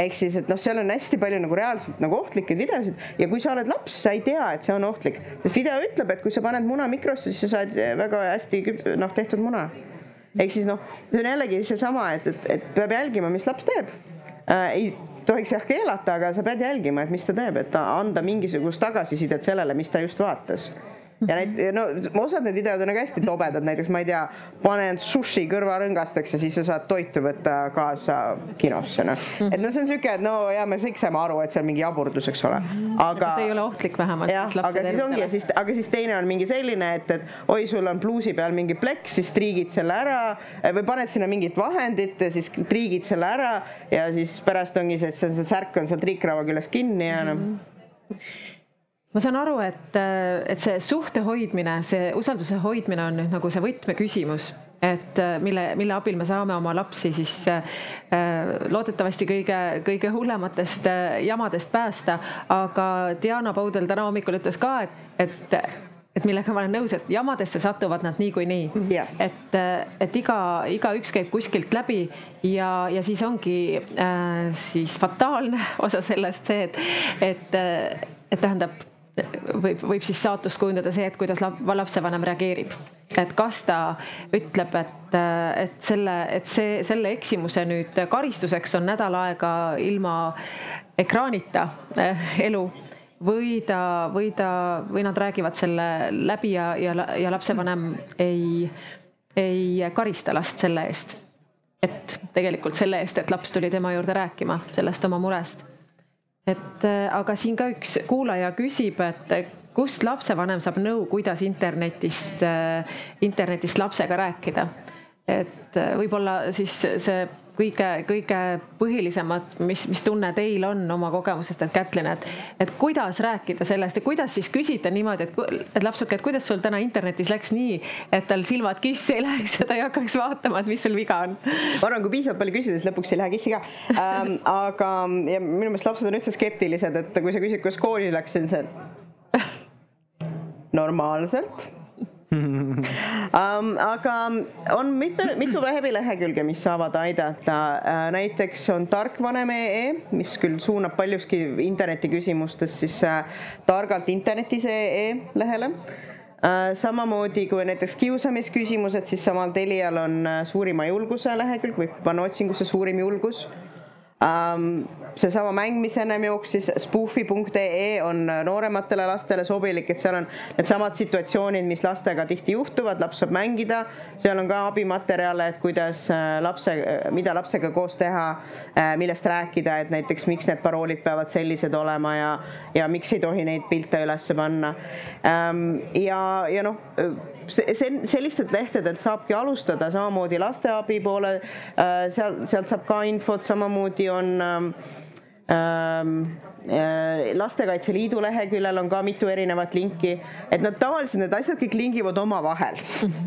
ehk siis, et noh, seal on hästi palju nagu reaalselt nagu ohtlikke videosid ja kui sa oled laps, sa ei tea, et see on ohtlik, sest video ütleb, et kui sa paned muna mikrosse, siis sa saad väga hästi noh, tehtud muna. ehk siis noh, see on jällegi seesama, et, et, et peab jälgima, mis laps teeb äh,. ei tohiks jah keelata, aga sa pead jälgima, et mis ta teeb, et anda mingisugust tagasisidet sellele, mis ta just vaatas ja need, no osad need videod on nagu hästi tobedad, näiteks ma ei tea, panen sushi kõrvarõngasteks ja siis sa saad toitu võtta kaasa kinosse, noh. et no see on sihuke, et no ja me kõik saame aru, et see on mingi jaburdus, eks ole, aga. see ei ole ohtlik vähemalt. jah, aga siis ongi ja siis, aga siis teine on mingi selline, et, et oi, sul on pluusi peal mingi plekk, siis triigid selle ära või paned sinna mingit vahendit ja siis triigid selle ära ja siis pärast ongi see, et see, see särk on seal triikrauva küljes kinni ja noh mm -hmm ma saan aru, et, et see suhte hoidmine, see usalduse hoidmine on nüüd nagu see võtmeküsimus, et mille, mille abil me saame oma lapsi siis äh, loodetavasti kõige, kõige hullematest äh, jamadest päästa. aga Diana Paudel täna hommikul ütles ka, et, et et millega ma olen nõus, et jamadesse satuvad nad niikuinii yeah.. et, et iga, igaüks käib kuskilt läbi ja, ja siis ongi äh, siis fataalne *laughs* osa sellest see, et, et, et tähendab võib, võib siis saatust kujundada see, et kuidas lapsevanem reageerib. et kas ta ütleb, et, et selle, et see, selle eksimuse nüüd karistuseks on nädal aega ilma ekraanita eh, elu või ta, või ta, või nad räägivad selle läbi ja, ja, ja lapsevanem ei, ei karista last selle eest. et tegelikult selle eest, et laps tuli tema juurde rääkima sellest oma murest et äh, aga siin ka üks kuulaja küsib, et äh, kust lapsevanem saab nõu, kuidas internetist, äh, internetist lapsega rääkida. et võib-olla siis see kõige-kõige põhilisemad, mis, mis tunne teil on oma kogemusest, et Kätlin, et, et kuidas rääkida sellest ja kuidas siis küsida niimoodi, et, et lapsuke, et kuidas sul täna internetis läks nii, et tal silmad kissi ei läheks ja ta ei hakkaks vaatama, et mis sul viga on? ma arvan, kui piisavalt palju küsida, siis lõpuks ei lähe kissi ka ähm,. *laughs* aga ja minu meelest lapsed on üldse skeptilised, et kui sa küsid, kuidas kooli läks, siis on see *laughs* normaalselt *laughs* um, aga on mitu, mitu veebilehekülge, mis saavad aidata uh,. näiteks on tarkvanem.ee, mis küll suunab paljuski interneti küsimustes siis uh, targalt internetis.ee lehele uh,. samamoodi kui näiteks kiusamisküsimused, siis samal Telial on suurima julguse lehekülg, võib panna otsingusse suurim julgus um, seesama mäng, mis ennem jooksis, spoofi.ee on noorematele lastele sobilik, et seal on needsamad situatsioonid, mis lastega tihti juhtuvad, laps saab mängida, seal on ka abimaterjale, et kuidas äh, lapse, mida lapsega koos teha, äh, millest rääkida, et näiteks miks need paroolid peavad sellised olema ja, ja miks ei tohi neid pilte üles panna. Ähm, ja, ja noh see, sellistelt lehtedelt saabki alustada, samamoodi lasteabi poole, äh, seal, sealt saab ka infot, samamoodi on ähm, ähm äh, Lastekaitse Liidu leheküljel on ka mitu erinevat linki, et nad tavaliselt need asjad kõik lingivad omavahel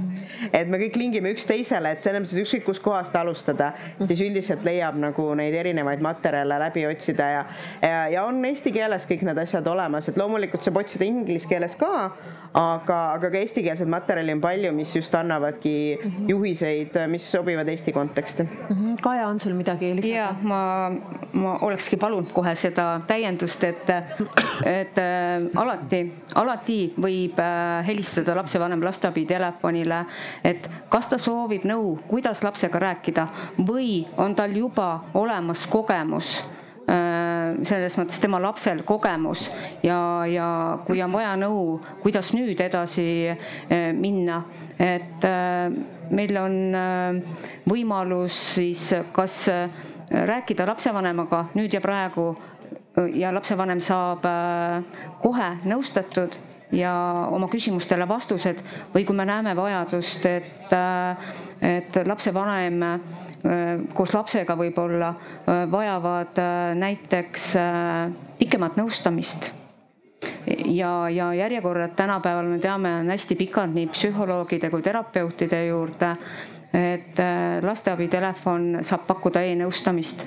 *laughs* et me kõik lingime üksteisele, et selles mõttes ükskõik kuskohast alustada, siis üldiselt leiab nagu neid erinevaid materjale läbi otsida ja, ja, ja on eesti keeles kõik need asjad olemas, et loomulikult saab otsida inglise keeles ka, aga, aga ka eestikeelset materjali on palju, mis just annavadki juhiseid, mis sobivad Eesti konteksti. Mhm. Kaja, on sul midagi lisada? ja ma, ma olekski palunud kohe seda täiendust, et, et äh, alati, alati võib äh, helistada lapsevanem lasteabi telefonile et kas ta soovib nõu, kuidas lapsega rääkida või on tal juba olemas kogemus äh, selles mõttes tema lapsel kogemus ja, ja kui on vaja nõu, kuidas nüüd edasi minna, et meil on võimalus siis kas rääkida lapsevanemaga nüüd ja praegu ja lapsevanem saab kohe nõustatud ja oma küsimustele vastused või kui me näeme vajadust, et, et lapsevanem koos lapsega võib-olla vajavad näiteks pikemat nõustamist ja, ja järjekorrad tänapäeval me teame, on hästi pikad nii psühholoogide kui terapeutide juurde. et lasteabitelefon saab pakkuda e-nõustamist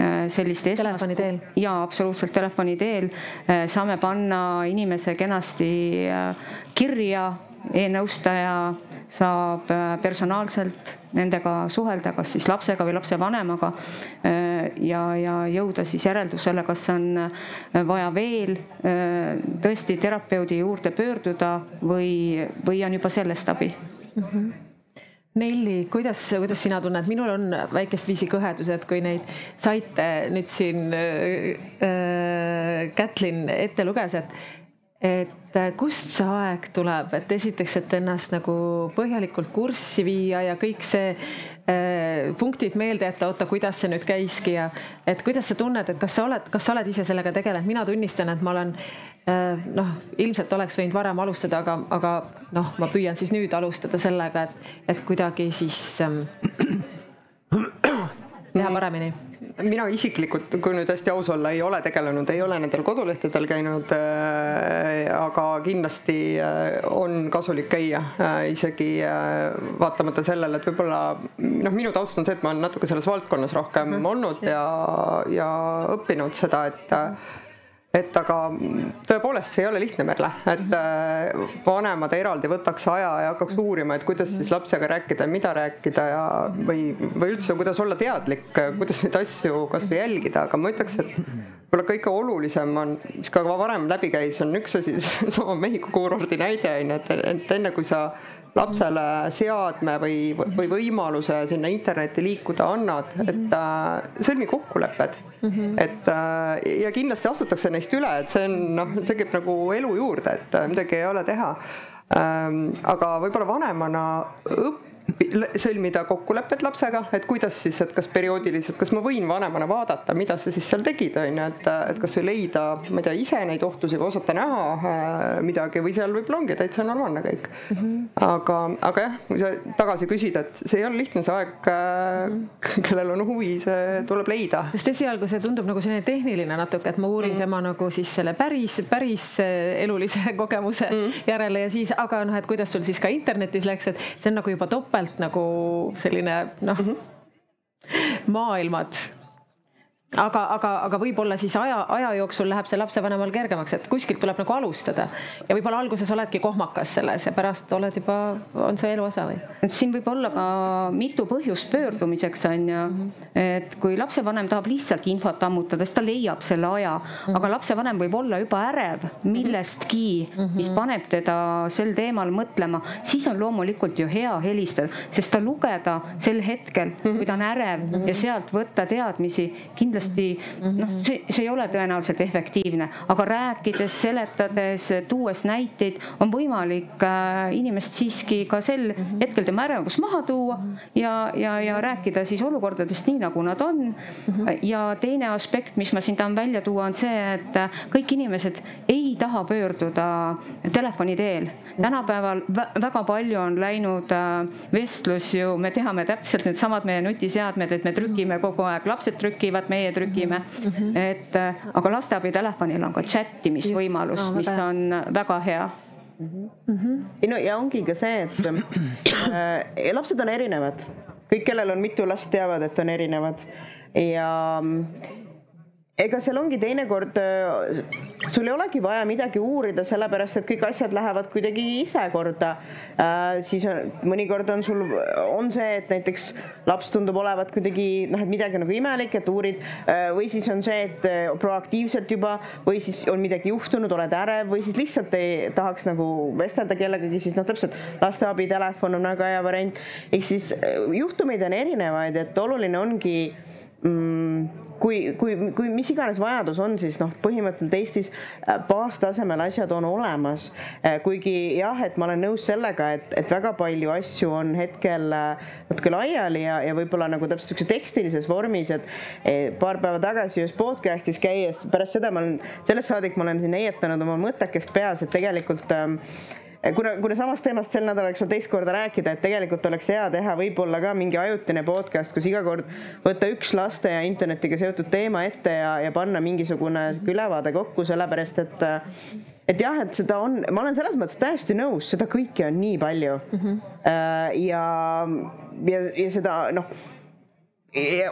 Äh, sellist telefoni teel? jaa, absoluutselt telefoni teel. Äh, saame panna inimese kenasti äh, kirja e, e-nõustaja saab personaalselt nendega suhelda, kas siis lapsega või lapsevanemaga ja, ja jõuda siis järeldusele, kas on vaja veel tõesti terapeudi juurde pöörduda või, või on juba sellest abi mm. -hmm Nelli, kuidas, kuidas sina tunned, minul on väikest viisi kõhedused, kui neid saite nüüd siin äh, äh Kätlin ette luges, et, et kust see aeg tuleb, et esiteks, et ennast nagu põhjalikult kurssi viia ja kõik see äh, punktid meelde jätta, oota, kuidas see nüüd käiski ja et kuidas sa tunned, et kas sa oled, kas sa oled ise sellega tegelenud, mina tunnistan, et ma olen Äh, noh, ilmselt oleks võinud varem alustada, aga, aga noh, ma püüan siis nüüd alustada sellega, et, et kuidagi siis ähm, teha paremini mina isiklikult, kui nüüd hästi aus olla, ei ole tegelenud, ei ole nendel kodulehtedel käinud äh,. aga kindlasti äh, on kasulik käia äh, isegi äh, vaatamata sellele, et võib-olla noh, minu taust on see, et ma olen natuke selles valdkonnas rohkem mm -hmm. olnud ja, ja õppinud seda, et äh, et aga tõepoolest, see ei ole lihtne, Merle, et äh, vanemad eraldi võtaks aja ja hakkaks uurima, et kuidas siis lapsega rääkida mida rääkida ja või, või üldse, kuidas olla teadlik, kuidas neid asju kasvõi jälgida, aga ma ütleks, et võib-olla kõige olulisem on, mis ka varem läbi käis, on üks asi, *laughs* seesama Mehhiko kuurordi näide on ju, et, et enne kui sa lapsele seadme või, või võimaluse sinna internetti liikuda annad, et äh, sõlmi kokkulepped mm. -hmm. et äh, ja kindlasti astutakse neist üle, et see on noh, see käib nagu elu juurde, et äh, midagi ei ole teha ähm,. aga võib-olla vanemana õppida sõlmida kokkulepped lapsega, et kuidas siis, et kas perioodiliselt, kas ma võin vanemana vaadata, mida sa siis seal tegid, on ju, et, et kas või leida, ma ei tea, ise neid ohtusid või osata näha äh, midagi või seal võib-olla ongi täitsa normaalne kõik mm. -hmm. aga, aga jah, kui sa tagasi küsid, et see ei ole lihtne, see aeg mm, -hmm. kellel on huvi, see tuleb leida. sest esialgu see tundub nagu selline tehniline natuke, et ma uurin mm -hmm. tema nagu siis selle päris, päris äh, elulise *laughs* kogemuse mm -hmm. järele ja siis, aga noh, et kuidas sul siis ka internetis läks, et see on nagu juba topelt topelt nagu selline noh mm -hmm., maailmad aga, aga, aga võib-olla siis aja, aja jooksul läheb see lapsevanemal kergemaks, et kuskilt tuleb nagu alustada. Ja võib-olla alguses oledki kohmakas selles ja pärast oled juba, on see elu osa või? et siin võib olla ka mitu põhjust pöördumiseks on ju, et kui lapsevanem tahab lihtsalt infot ammutada, siis ta leiab selle aja, aga lapsevanem võib olla juba ärev millestki, mis paneb teda sel teemal mõtlema, siis on loomulikult ju hea helistada, sest ta lugeda sel hetkel, kui ta on ärev ja sealt võtta teadmisi kindlasti kindlasti noh, see, see ei ole tõenäoliselt efektiivne, aga rääkides, seletades, tuues näiteid, on võimalik äh, inimest siiski ka sel hetkel tema ärevus maha tuua ja, ja, ja rääkida siis olukordadest nii, nagu nad on. ja teine aspekt, mis ma siin tahan välja tuua, on see, et kõik inimesed ei taha pöörduda telefoni teel. tänapäeval väga palju on läinud äh, vestlus ju, me teame täpselt needsamad meie nutiseadmed, et me trükime kogu aeg, lapsed trükivad, meie meie trükime mm. -hmm. et äh, aga lasteabitelefonil on ka chat imisvõimalus no,, mis on väga hea mm. -hmm. ei no ja ongi ka see, et äh, lapsed on erinevad, kõik, kellel on mitu last, teavad, et on erinevad ja ega seal ongi teinekord, äh, sul ei olegi vaja midagi uurida, sellepärast et kõik asjad lähevad kuidagi ise korda äh,. siis on, mõnikord on sul, on see, et näiteks laps tundub olevat kuidagi noh, et midagi nagu imelik, et uurid äh, või siis on see, et proaktiivselt juba või siis on midagi juhtunud, oled ärev või siis lihtsalt ei tahaks nagu vestelda kellegagi, siis noh, täpselt lasteabitelefon on väga hea variant. ehk siis juhtumeid on erinevaid, et oluline ongi kui, kui, kui mis iganes vajadus on, siis noh, põhimõtteliselt Eestis äh, baastasemel asjad on olemas. kuigi jah, et ma olen nõus sellega, et, et väga palju asju on hetkel natuke laiali ja, ja võib-olla nagu täpselt sihukeses tekstilises vormis, et eh, paar päeva tagasi ühes podcast'is käies, pärast seda ma olen, sellest saadik ma olen siin heietanud oma mõttekest peas, et tegelikult äh, kuna, kuna samast teemast sel nädalal, eks ole, teist korda rääkida, et tegelikult oleks hea teha võib-olla ka mingi ajutine podcast, kus iga kord võtta üks laste ja internetiga seotud teema ette ja, ja panna mingisugune ülevaade kokku, sellepärast et et jah, et seda on, ma olen selles mõttes täiesti nõus, seda kõike on nii palju mm. -hmm. ja, ja, ja seda noh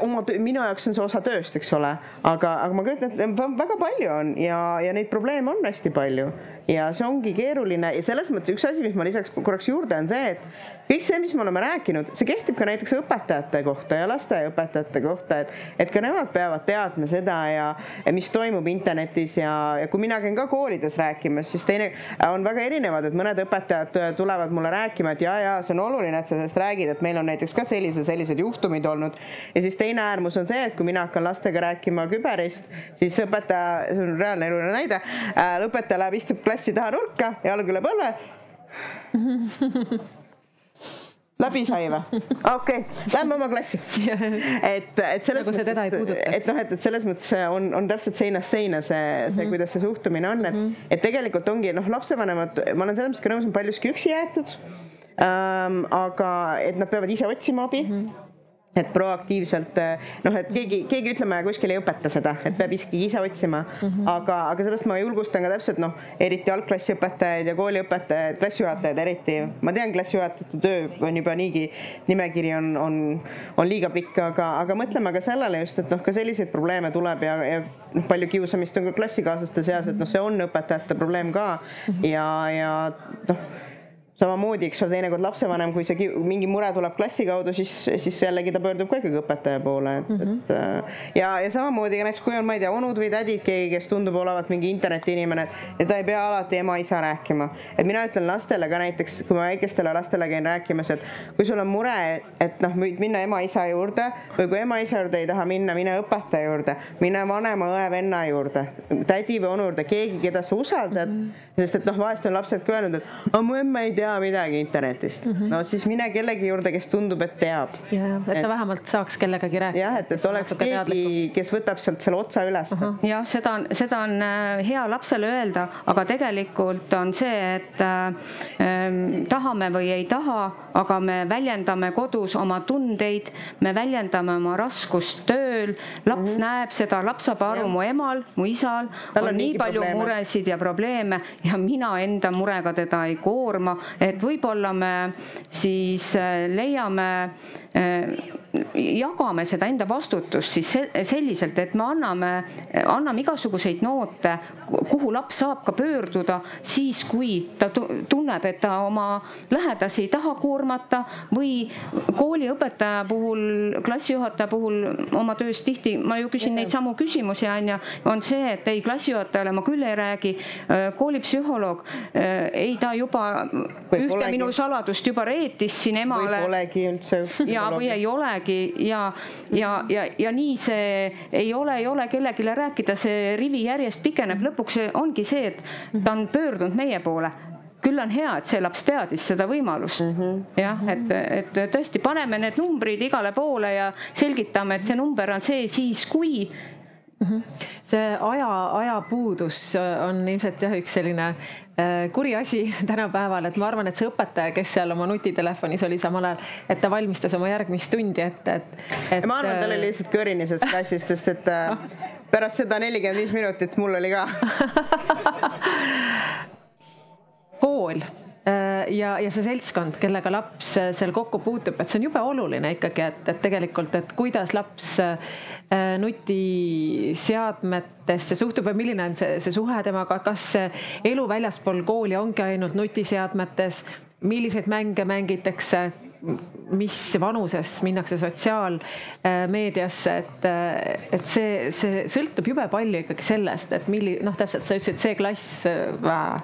oma töö, minu jaoks on see osa tööst, eks ole, aga, aga ma kujutan ette, väga palju on ja, ja neid probleeme on hästi palju ja see ongi keeruline. Ja selles mõttes üks asi, mis ma lisaks korraks juurde, on see, et kõik see, mis me oleme rääkinud, see kehtib ka näiteks õpetajate kohta ja lasteaiaõpetajate kohta, et, et ka nemad peavad teadma seda ja, ja mis toimub internetis ja, ja kui mina käin ka koolides rääkimas, siis teine on väga erinevad, et mõned õpetajad tulevad mulle rääkima, et ja, ja see on oluline, et sa sellest räägid, et meil on näiteks ka sellised, sellised juhtumid olnud. ja siis teine äärmus on see, et kui mina hakkan lastega rääkima küberist, siis õpetaja, see on reaalne eluline näide, äh, õpetaja läheb, istub klassi taha nurka, jalg üle põlve *laughs* läbi sai või? *laughs* okei okay., lähme oma klassi. *laughs* et, et selles nagu mõttes, et noh, et, et selles mõttes on, on täpselt seinast seina see, see mm, -hmm. kuidas see suhtumine on, et mm, -hmm. et tegelikult ongi noh, lapsevanemad, ma olen selles mõttes ka nõus, on paljuski üksi jäetud ähm,. aga et nad peavad ise otsima abi mm. -hmm et proaktiivselt noh, et keegi, keegi ütleme kuskil ei õpeta seda, et peab ikkagi ise otsima mm. -hmm. aga, aga sellepärast ma julgustan ka täpselt noh, eriti algklassiõpetajaid ja kooliõpetajaid, klassijuhatajaid eriti. ma tean, klassijuhatajate töö on juba niigi, nimekiri on, on, on liiga pikk, aga, aga mõtleme ka sellele just, et noh, ka selliseid probleeme tuleb ja, ja noh, palju kiusamist on ka klassikaaslaste seas, et noh, see on õpetajate probleem ka -hmm. ja, ja noh samamoodi, eks ole, teinekord lapsevanem, kui see mingi mure tuleb klassi kaudu, siis, siis jällegi ta pöördub ka ikkagi õpetaja poole, et mm, -hmm. et äh, ja, ja samamoodi näiteks, kui on, ma ei tea, onud või tädid, keegi, kes tundub olevat mingi internetiinimene, et ta ei pea alati ema-isa rääkima. et mina ütlen lastele ka näiteks, kui ma väikestele lastele käin rääkimas, et kui sul on mure, et noh, võid minna ema-isa juurde või kui ema-isa juurde ei taha minna, mine õpetaja juurde, mine vanema õe-venna juurde, tädi või onu juurde, keegi, keda sa usaldad mm. -hmm sest et noh, vahest on lapsed ka öelnud, et mu emme ei tea midagi internetist mm. -hmm. no siis mine kellegi juurde, kes tundub, et teab. jah, et ta vähemalt saaks kellegagi rääkida. jah, et, et oleks keegi, kes võtab sealt selle otsa üles uh. -huh. jah, seda on, seda on äh, hea lapsele öelda, aga tegelikult on see, et äh, tahame või ei taha, aga me väljendame kodus oma tundeid, me väljendame oma raskust tööl, laps mm -hmm. näeb seda, laps saab aru, mu emal, mu isal Tal on, on nii palju probleeme. muresid ja probleeme ja mina enda murega teda ei koorma, et võib-olla me siis äh, leiame äh, jagame seda enda vastutust siis selliselt, et me anname, anname igasuguseid noote, kuhu laps saab ka pöörduda siis, kui ta tunneb, et ta oma lähedasi ei taha koormata või kooliõpetaja puhul, klassijuhataja puhul oma töös tihti, ma ju küsin neid samu küsimusi, on ju, on see, et ei, klassijuhatajale ma küll ei räägi, koolipsühholoog, ei ta juba või ühte polegi. minu saladust juba reetis siin emale. või polegi üldse. ja, või ei olegi midagi ja, ja, ja, ja nii see ei ole, ei ole kellelegi rääkida, see rivi järjest pikeneb, lõpuks ongi see, et ta on pöördunud meie poole küll on hea, et see laps teadis seda võimalust mm -hmm. jah, et, et tõesti paneme need numbrid igale poole ja selgitame, et see number on see siis, kui. See aja, ajapuudus on ilmselt jah, üks selline äh, kuri asi *laughs* tänapäeval, et ma arvan, et see õpetaja, kes seal oma nutitelefonis oli samal ajal, et ta valmistas oma järgmist tundi ette, et, et. ma arvan, et ta oli äh, lihtsalt kõrinisest klassis, sest et äh, *laughs* *laughs* pärast seda nelikümmend viis minutit mul oli ka kool Äh, ja, ja see seltskond, kellega laps äh, seal kokku puutub, et see on jube oluline ikkagi, et, et tegelikult, et kuidas laps äh, nutiseadmetesse suhtub või milline on see, see suhe temaga, kas elu väljaspool kooli ongi ainult nutiseadmetes, milliseid mänge mängitakse, mis vanuses minnakse sotsiaalmeediasse, et, et see, see sõltub jube palju ikkagi sellest, et milli-, noh, täpselt sa ütlesid, see klass äh,.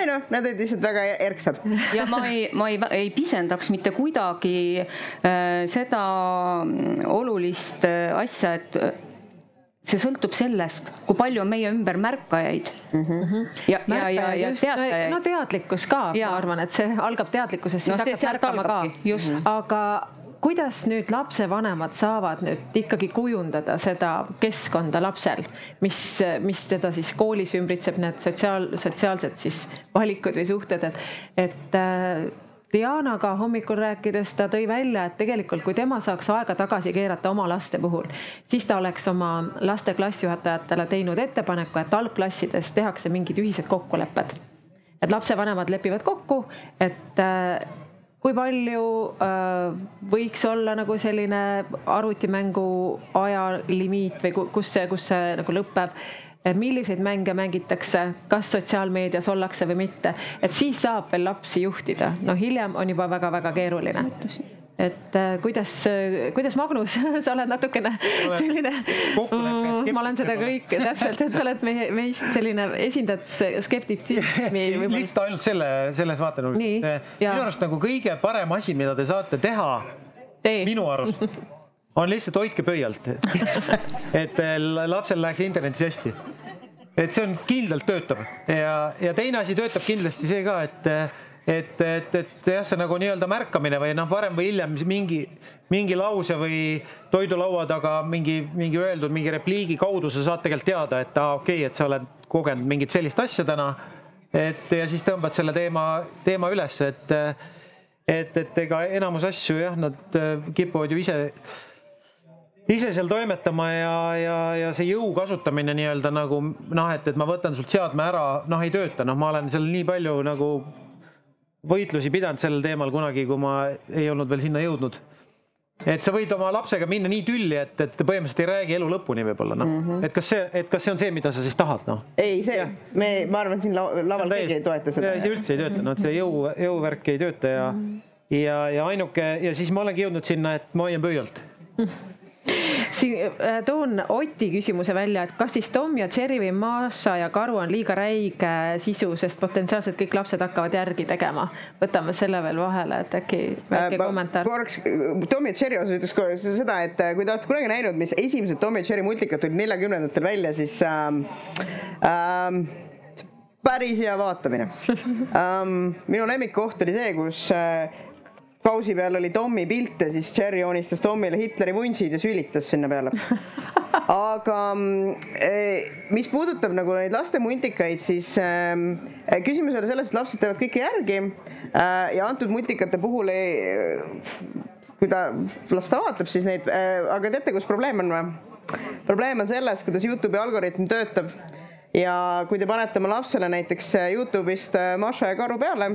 ei noh, nad olid lihtsalt väga erksad. ja ma ei, ma ei, ei pisendaks mitte kuidagi äh, seda olulist äh, asja, et see sõltub sellest, kui palju on meie ümber märkajaid mm. -hmm. ja, ja, ja, ja teatajaid. no teadlikkus ka, ma arvan, et see algab teadlikkusest, siis no, hakkab märkama ka. aga kuidas nüüd lapsevanemad saavad nüüd ikkagi kujundada seda keskkonda lapsel, mis, mis teda siis koolis ümbritseb, need sotsiaal, sotsiaalsed siis valikud või suhted, et, et äh, Dianaga hommikul rääkides ta tõi välja, et tegelikult kui tema saaks aega tagasi keerata oma laste puhul, siis ta oleks oma laste klassijuhatajatele teinud ettepaneku, et algklassides tehakse mingid ühised kokkulepped. et lapsevanemad lepivad kokku, et äh, kui palju äh, võiks olla nagu selline arvutimängu ajalimiit või kus see, kus see nagu lõpeb milliseid mänge mängitakse, kas sotsiaalmeedias ollakse või mitte, et siis saab veel lapsi juhtida, no hiljem on juba väga-väga keeruline. Et äh, kuidas, kuidas Magnus, *laughs* sa oled natukene selline, mm, ma olen seda kõike täpselt, et sa oled meie, meist selline, esindad skeptitsismi. lihtsalt *laughs* ainult selle, selles vaatenurgas. minu arust nagu kõige parem asi, mida te saate teha, minu arust on lihtsalt hoidke pöialt, *laughs* et lapsel läheks internetis hästi. Et see on kindlalt töötab ja, ja teine asi töötab kindlasti see ka, et et, et, et jah, see nagu nii-öelda märkamine või noh, varem või hiljem mingi, mingi lause või toidulaua taga mingi, mingi öeldud mingi repliigi kaudu sa saad tegelikult teada, et aa, okei okay,, et sa oled kogenud mingit sellist asja täna. et ja siis tõmbad selle teema, teema üles, et, et, et ega enamus asju jah, nad kipuvad ju ise ise seal toimetama ja, ja, ja see jõu kasutamine nii-öelda nagu noh, et, et ma võtan sult seadme ära, noh, ei tööta, noh, ma olen seal nii palju nagu võitlusi pidanud sellel teemal kunagi, kui ma ei olnud veel sinna jõudnud. et sa võid oma lapsega minna nii tülli, et, et te põhimõtteliselt ei räägi elu lõpuni võib-olla noh mm -hmm., et kas see, et kas see on see, mida sa siis tahad, noh? ei, see, me, ma arvan, siin laval keegi ei toeta seda. see üldse ei tööta, noh, et see jõu, jõuvärk ei tööta ja mm, -hmm. ja, ja ainuke ja siis ma olengi jõudnud sinna, et ma hoian pöialt *laughs* siin äh, toon Oti küsimuse välja, et kas siis Tom ja Jerry või Maša ja Karu on liiga räige sisu, sest potentsiaalselt kõik lapsed hakkavad järgi tegema. võtame selle veel vahele, et äkki väike äh, kommentaar. korraks Tom ja Jerry osas ütleks seda, et äh, kui te olete kunagi näinud, mis esimesed Tom ja Jerry multikad tulid neljakümnendatel välja, siis ähm, ähm, päris hea vaatamine um,. *laughs* minu lemmikkoht oli see, kus äh, kausi peal oli Tommi pilt ja siis Cherry joonistas Tommile Hitleri vuntsid ja sülitas sinna peale. *laughs* aga mm, eh, mis puudutab nagu neid laste multikaid, siis eh, küsimus oli selles, et lapsed teevad kõike järgi eh, ja antud multikate puhul ei, kui ta, las ta vaatab siis neid, aga teate, kus probleem on või? probleem on selles, kuidas Youtube'i algoritm töötab ja kui te panete oma lapsele näiteks Youtube'ist Maša ja karu peale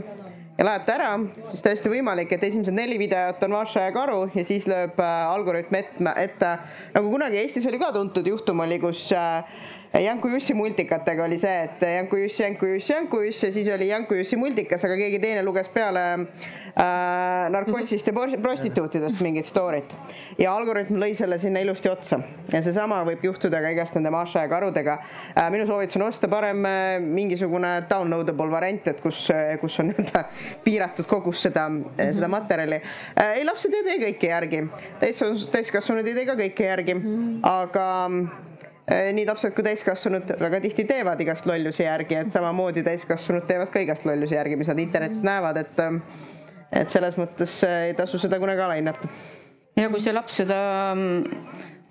ja lähete ära, siis täiesti võimalik, et esimesed neli videot on Vaša ja Karu ja siis lööb äh, algoritm ette, ette, nagu kunagi Eestis oli ka tuntud juhtum oli, kus äh, Janku Jussi multikatega oli see, et Janku Juss, Janku Juss, Janku Juss ja siis oli Janku Jussi multikas, aga keegi teine luges peale äh, narkotsist ja prostituutidest mingit story't. ja algoritm lõi selle sinna ilusti otsa ja seesama võib juhtuda ka igast nende Maša ja karudega äh,. minu soovitus on osta parem äh, mingisugune downloadable variant, et kus, äh, kus on nii-öelda piiratud kogus seda mm, -hmm. seda materjali äh,. ei, lapsed ei tee kõike järgi, täiskasvanud ei tee ka kõike järgi mm, -hmm. aga nii lapsed kui täiskasvanud väga tihti teevad igast lollusi järgi, et samamoodi täiskasvanud teevad ka igast lollusi järgi, mis nad internetis näevad, et ähm, et selles mõttes äh, ei tasu seda kunagi alahinnata. ja kui see laps seda mm,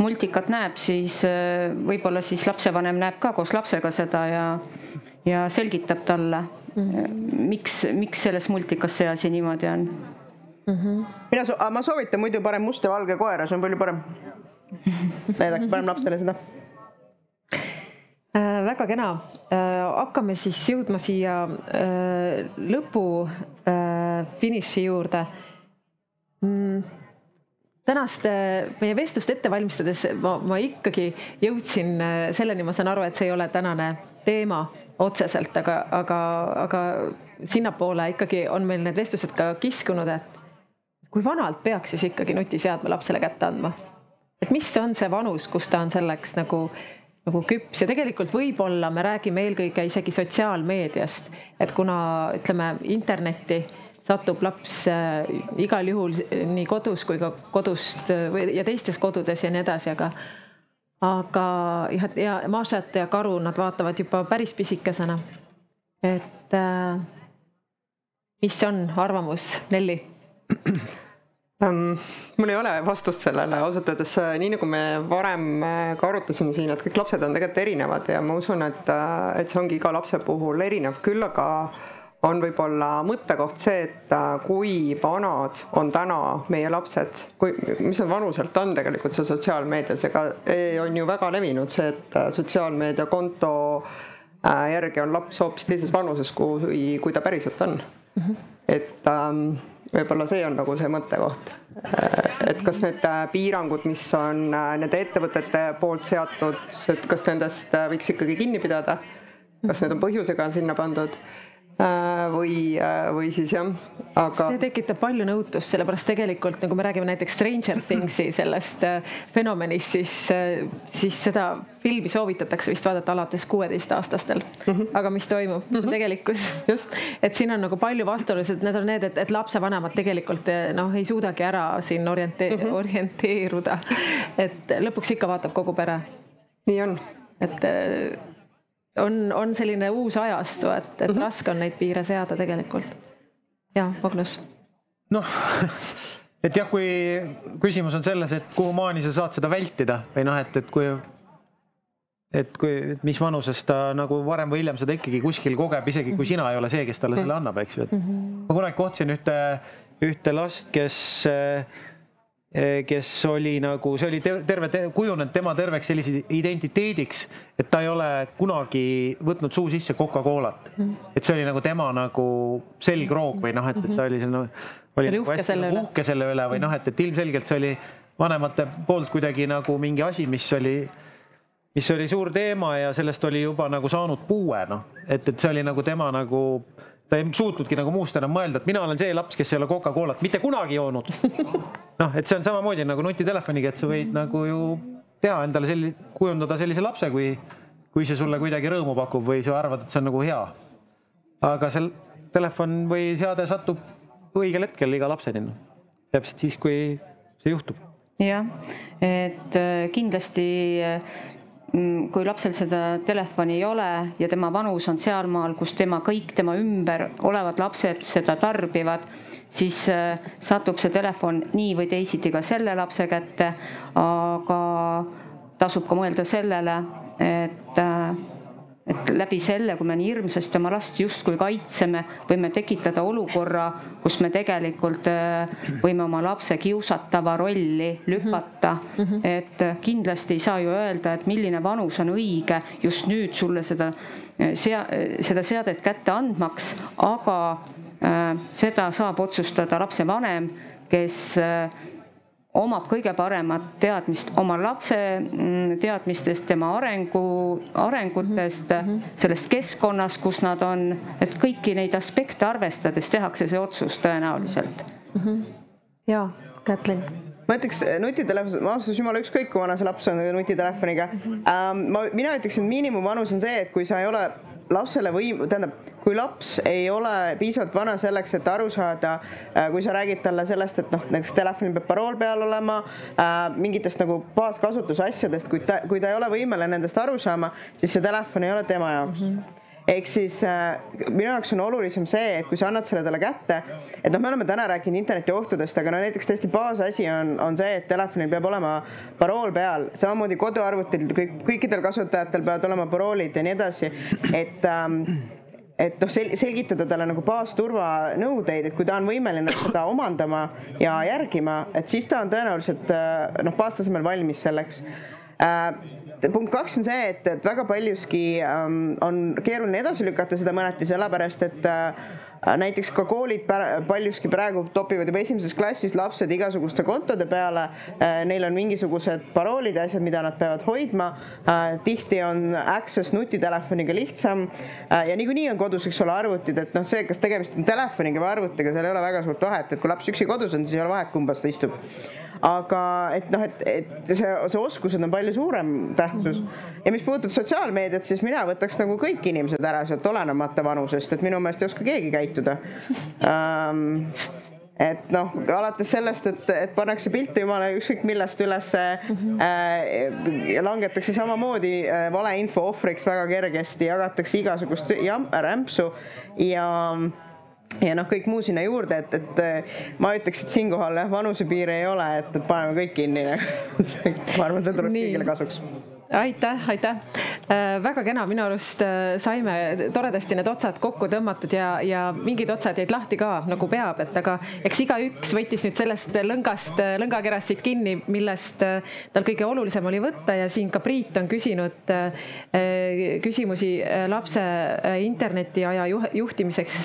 multikat näeb, siis äh, võib-olla siis lapsevanem näeb ka koos lapsega seda ja ja selgitab talle mm, -hmm. miks, miks selles multikas see asi niimoodi on mm. -hmm. mina so, ma soovitan muidu parem must ja valge koera, see on palju parem. näidake parem lapsele seda Äh, väga kena, äh, hakkame siis jõudma siia äh, lõpu finiši juurde. Mm, tänaste meie vestlust ette valmistades ma, ma ikkagi jõudsin selleni, ma saan aru, et see ei ole tänane teema otseselt, aga, aga, aga sinnapoole ikkagi on meil need vestlused ka kiskunud, et kui vanalt peaks siis ikkagi nutiseadme lapsele kätte andma? et mis on see vanus, kus ta on selleks nagu nagu küps ja tegelikult võib-olla me räägime eelkõige isegi sotsiaalmeediast, et kuna ütleme internetti satub laps äh, igal juhul nii kodus kui ka kodust äh, ja teistes kodudes ja nii edasi, aga aga jah, ja Mašat ja Karu nad vaatavad juba päris pisikesena. et äh, mis on arvamus, Nelli? *clears throat* Um, mul ei ole vastust sellele, ausalt öeldes nii nagu me varem äh, ka arutasime siin, et kõik lapsed on tegelikult erinevad ja ma usun, et, äh, et see ongi iga lapse puhul erinev, küll aga on võib-olla mõttekoht see, et äh, kui vanad on täna meie lapsed, kui, mis nad vanuselt on tegelikult seal sotsiaalmeedias, ega on ju väga levinud see, et sotsiaalmeediakonto järgi on laps hoopis teises vanuses, kui, kui ta päriselt on mm. -hmm. et ähm, võib-olla see on nagu see mõttekoht. et kas need äh, piirangud, mis on äh, nende ettevõtete poolt seatud, et kas nendest äh, võiks ikkagi kinni pidada, kas need on põhjusega sinna pandud Äh, või, äh, või siis jah, aga. see tekitab palju nõutust, sellepärast tegelikult nagu me räägime näiteks Stranger Thingsi sellest äh, fenomenist, siis, siis seda filmi soovitatakse vist vaadata alates kuueteistaastastel mm. -hmm. aga mis toimub mm, -hmm. tegelikkus. just, et siin on nagu palju vastuolusid, need on need, et, et lapsevanemad tegelikult noh, ei suudagi ära siin oriente- mm, -hmm. orienteeruda. et lõpuks ikka vaatab kogu pere. nii on. et on, on selline uus ajastu, et, et mm -hmm. raske on neid piire seada tegelikult. ja, Magnus. noh, *laughs* et jah, kui küsimus on selles, et kuhumaani sa saad seda vältida või noh, et, et kui, et kui, et mis vanuses ta nagu varem või hiljem seda ikkagi kuskil kogeb, isegi kui sina ei ole see, kes talle selle annab, eks ju, et -hmm. ma kunagi kohtasin ühte, ühte last, kes äh, kes oli nagu, see oli terve te, kujunenud tema terveks selliseks identiteediks, et ta ei ole kunagi võtnud suu sisse Coca-Colat. et see oli nagu tema nagu selgroog või noh, et, et ta oli seal no, oli nagu hästi selle nagu uhke selle üle või noh, et, et ilmselgelt see oli vanemate poolt kuidagi nagu mingi asi, mis oli, mis oli suur teema ja sellest oli juba nagu saanud puue, noh, et, et see oli nagu tema nagu ta ei suutnudki nagu muust enam mõelda, et mina olen see laps, kes ei ole Coca-Colat mitte kunagi joonud. *laughs* noh, et see on samamoodi nagu nutitelefoniga, et sa võid nagu ju teha endale selli-, kujundada sellise lapse, kui, kui see sulle kuidagi rõõmu pakub või sa arvad, et see on nagu hea. aga see telefon või seade satub õigel hetkel iga lapseni, noh. täpselt siis, kui see juhtub. jah, et äh, kindlasti Mm, kui lapsel seda telefoni ei ole ja tema vanus on sealmaal, kus tema kõik tema ümber olevad lapsed seda tarbivad, siis äh, satub see telefon nii või teisiti ka selle lapse kätte. aga tasub ka mõelda sellele, et äh, et läbi selle, kui me nii hirmsasti oma last justkui kaitseme, võime tekitada olukorra, kus me tegelikult äh, võime oma lapse kiusatava rolli lükata mm. -hmm. et kindlasti ei saa ju öelda, et milline vanus on õige just nüüd sulle seda äh, sea-, seda seadet kätte andmaks, aga äh, seda saab otsustada lapsevanem, kes äh, omab kõige paremat teadmist oma lapse mm, teadmistest, tema arengu, arengutest mm, -hmm. sellest keskkonnast, kus nad on, et kõiki neid aspekte arvestades tehakse see otsus tõenäoliselt mm. -hmm. ja, Kätlin ma ütleks nutitelefon, ma ausalt öeldes jumala ükskõik, kui vana see laps on nutitelefoniga mm. -hmm. Um, ma, mina ütleksin, miinimumvanus on see, et kui sa ei ole lapsele võim-, tähendab, kui laps ei ole piisavalt vana selleks, et aru saada, äh, kui sa räägid talle sellest, et noh, näiteks telefonil peab parool peal olema äh,, mingitest nagu baaskasutuse asjadest, kui ta, kui ta ei ole võimeline nendest aru saama, siis see telefon ei ole tema jaoks mm. -hmm ehk siis äh, minu jaoks on olulisem see, et kui sa annad selle talle kätte, et noh, me oleme täna rääkinud interneti ohtudest, aga no näiteks tõesti baasasi on, on see, et telefonil peab olema parool peal, samamoodi koduarvutil kõik, kõikidel kasutajatel peavad olema paroolid ja nii edasi, et ähm, et noh, sel-, selgitada talle nagu baasturvanõudeid, et kui ta on võimeline seda omandama ja järgima, et siis ta on tõenäoliselt äh, noh, baastasemel valmis selleks. Äh, punkt kaks on see, et, et väga paljuski ähm, on keeruline edasi lükata seda mõneti, sellepärast et äh, näiteks ka koolid paljuski praegu topivad juba esimeses klassis lapsed igasuguste kontode peale. Neil on mingisugused paroolid ja asjad, mida nad peavad hoidma. tihti on access nutitelefoniga lihtsam ja niikuinii on kodus, eks ole, arvutid, et noh, see, kas tegemist on telefoniga või arvutiga, seal ei ole väga suurt vahet, et kui laps üksi kodus on, siis ei ole vahet, kumbas ta istub aga et noh, et, et see, see oskused on palju suurem tähtsus. Ja mis puudutab sotsiaalmeediat, siis mina võtaks nagu kõik inimesed ära sealt olenemata vanusest, et minu meelest ei oska keegi käituda. Um, et noh, alates sellest, et, et pannakse pilte jumala ükskõik millest ülesse mm, -hmm. äh, langetakse samamoodi äh, valeinfo ohvriks väga kergesti, jagatakse igasugust rämpsu ja ja noh, kõik muu sinna juurde, et, et ma ütleks, et siinkohal jah, vanusepiiri ei ole, et paneme kõik kinni *laughs* ma arvan, see tuleb kõigile kasuks aitäh, aitäh äh,. väga kena, minu arust äh, saime toredasti need otsad kokku tõmmatud ja, ja mingid otsad jäid lahti ka nagu peab, et aga eks igaüks võttis nüüd sellest lõngast, lõngakerast siit kinni, millest äh, tal kõige olulisem oli võtta ja siin ka Priit on küsinud äh, küsimusi äh, lapse äh, internetiaja juhtimiseks,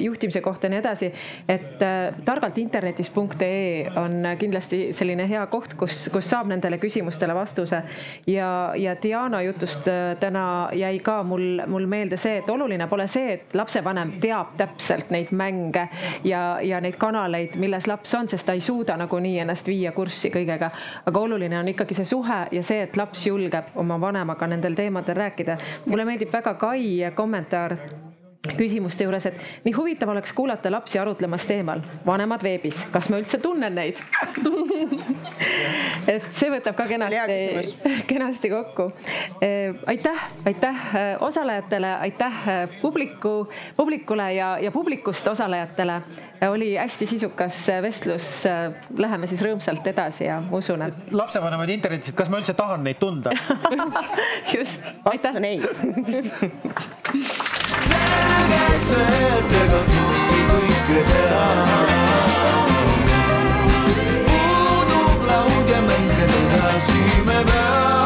juhtimise kohta ja nii edasi. et targalt internetis.ee on kindlasti selline hea koht, kus, kus saab nendele küsimustele vastuse ja ja Diana jutust äh, täna jäi ka mul, mul meelde see, et oluline pole see, et lapsevanem teab täpselt neid mänge ja, ja neid kanaleid, milles laps on, sest ta ei suuda nagunii ennast viia kurssi kõigega. aga oluline on ikkagi see suhe ja see, et laps julgeb oma vanemaga nendel teemadel rääkida. mulle meeldib väga Kai kommentaar küsimuste juures, et nii huvitav oleks kuulata lapsi arutlemas teemal vanemad veebis, kas ma üldse tunnen neid *laughs* et see võtab ka kenasti, *laughs* kenasti kokku. aitäh, aitäh osalejatele, aitäh publiku, publikule ja, ja publikust osalejatele oli hästi sisukas äh, vestlus, äh, läheme siis rõõmsalt edasi ja usun, et. lapsevanemaid internetis, et kas ma üldse tahan neid tunda *laughs* just, aitäh. vastan ei. käsvedega kõiki kõike teha. puudub laud ja mänge edasi me peame.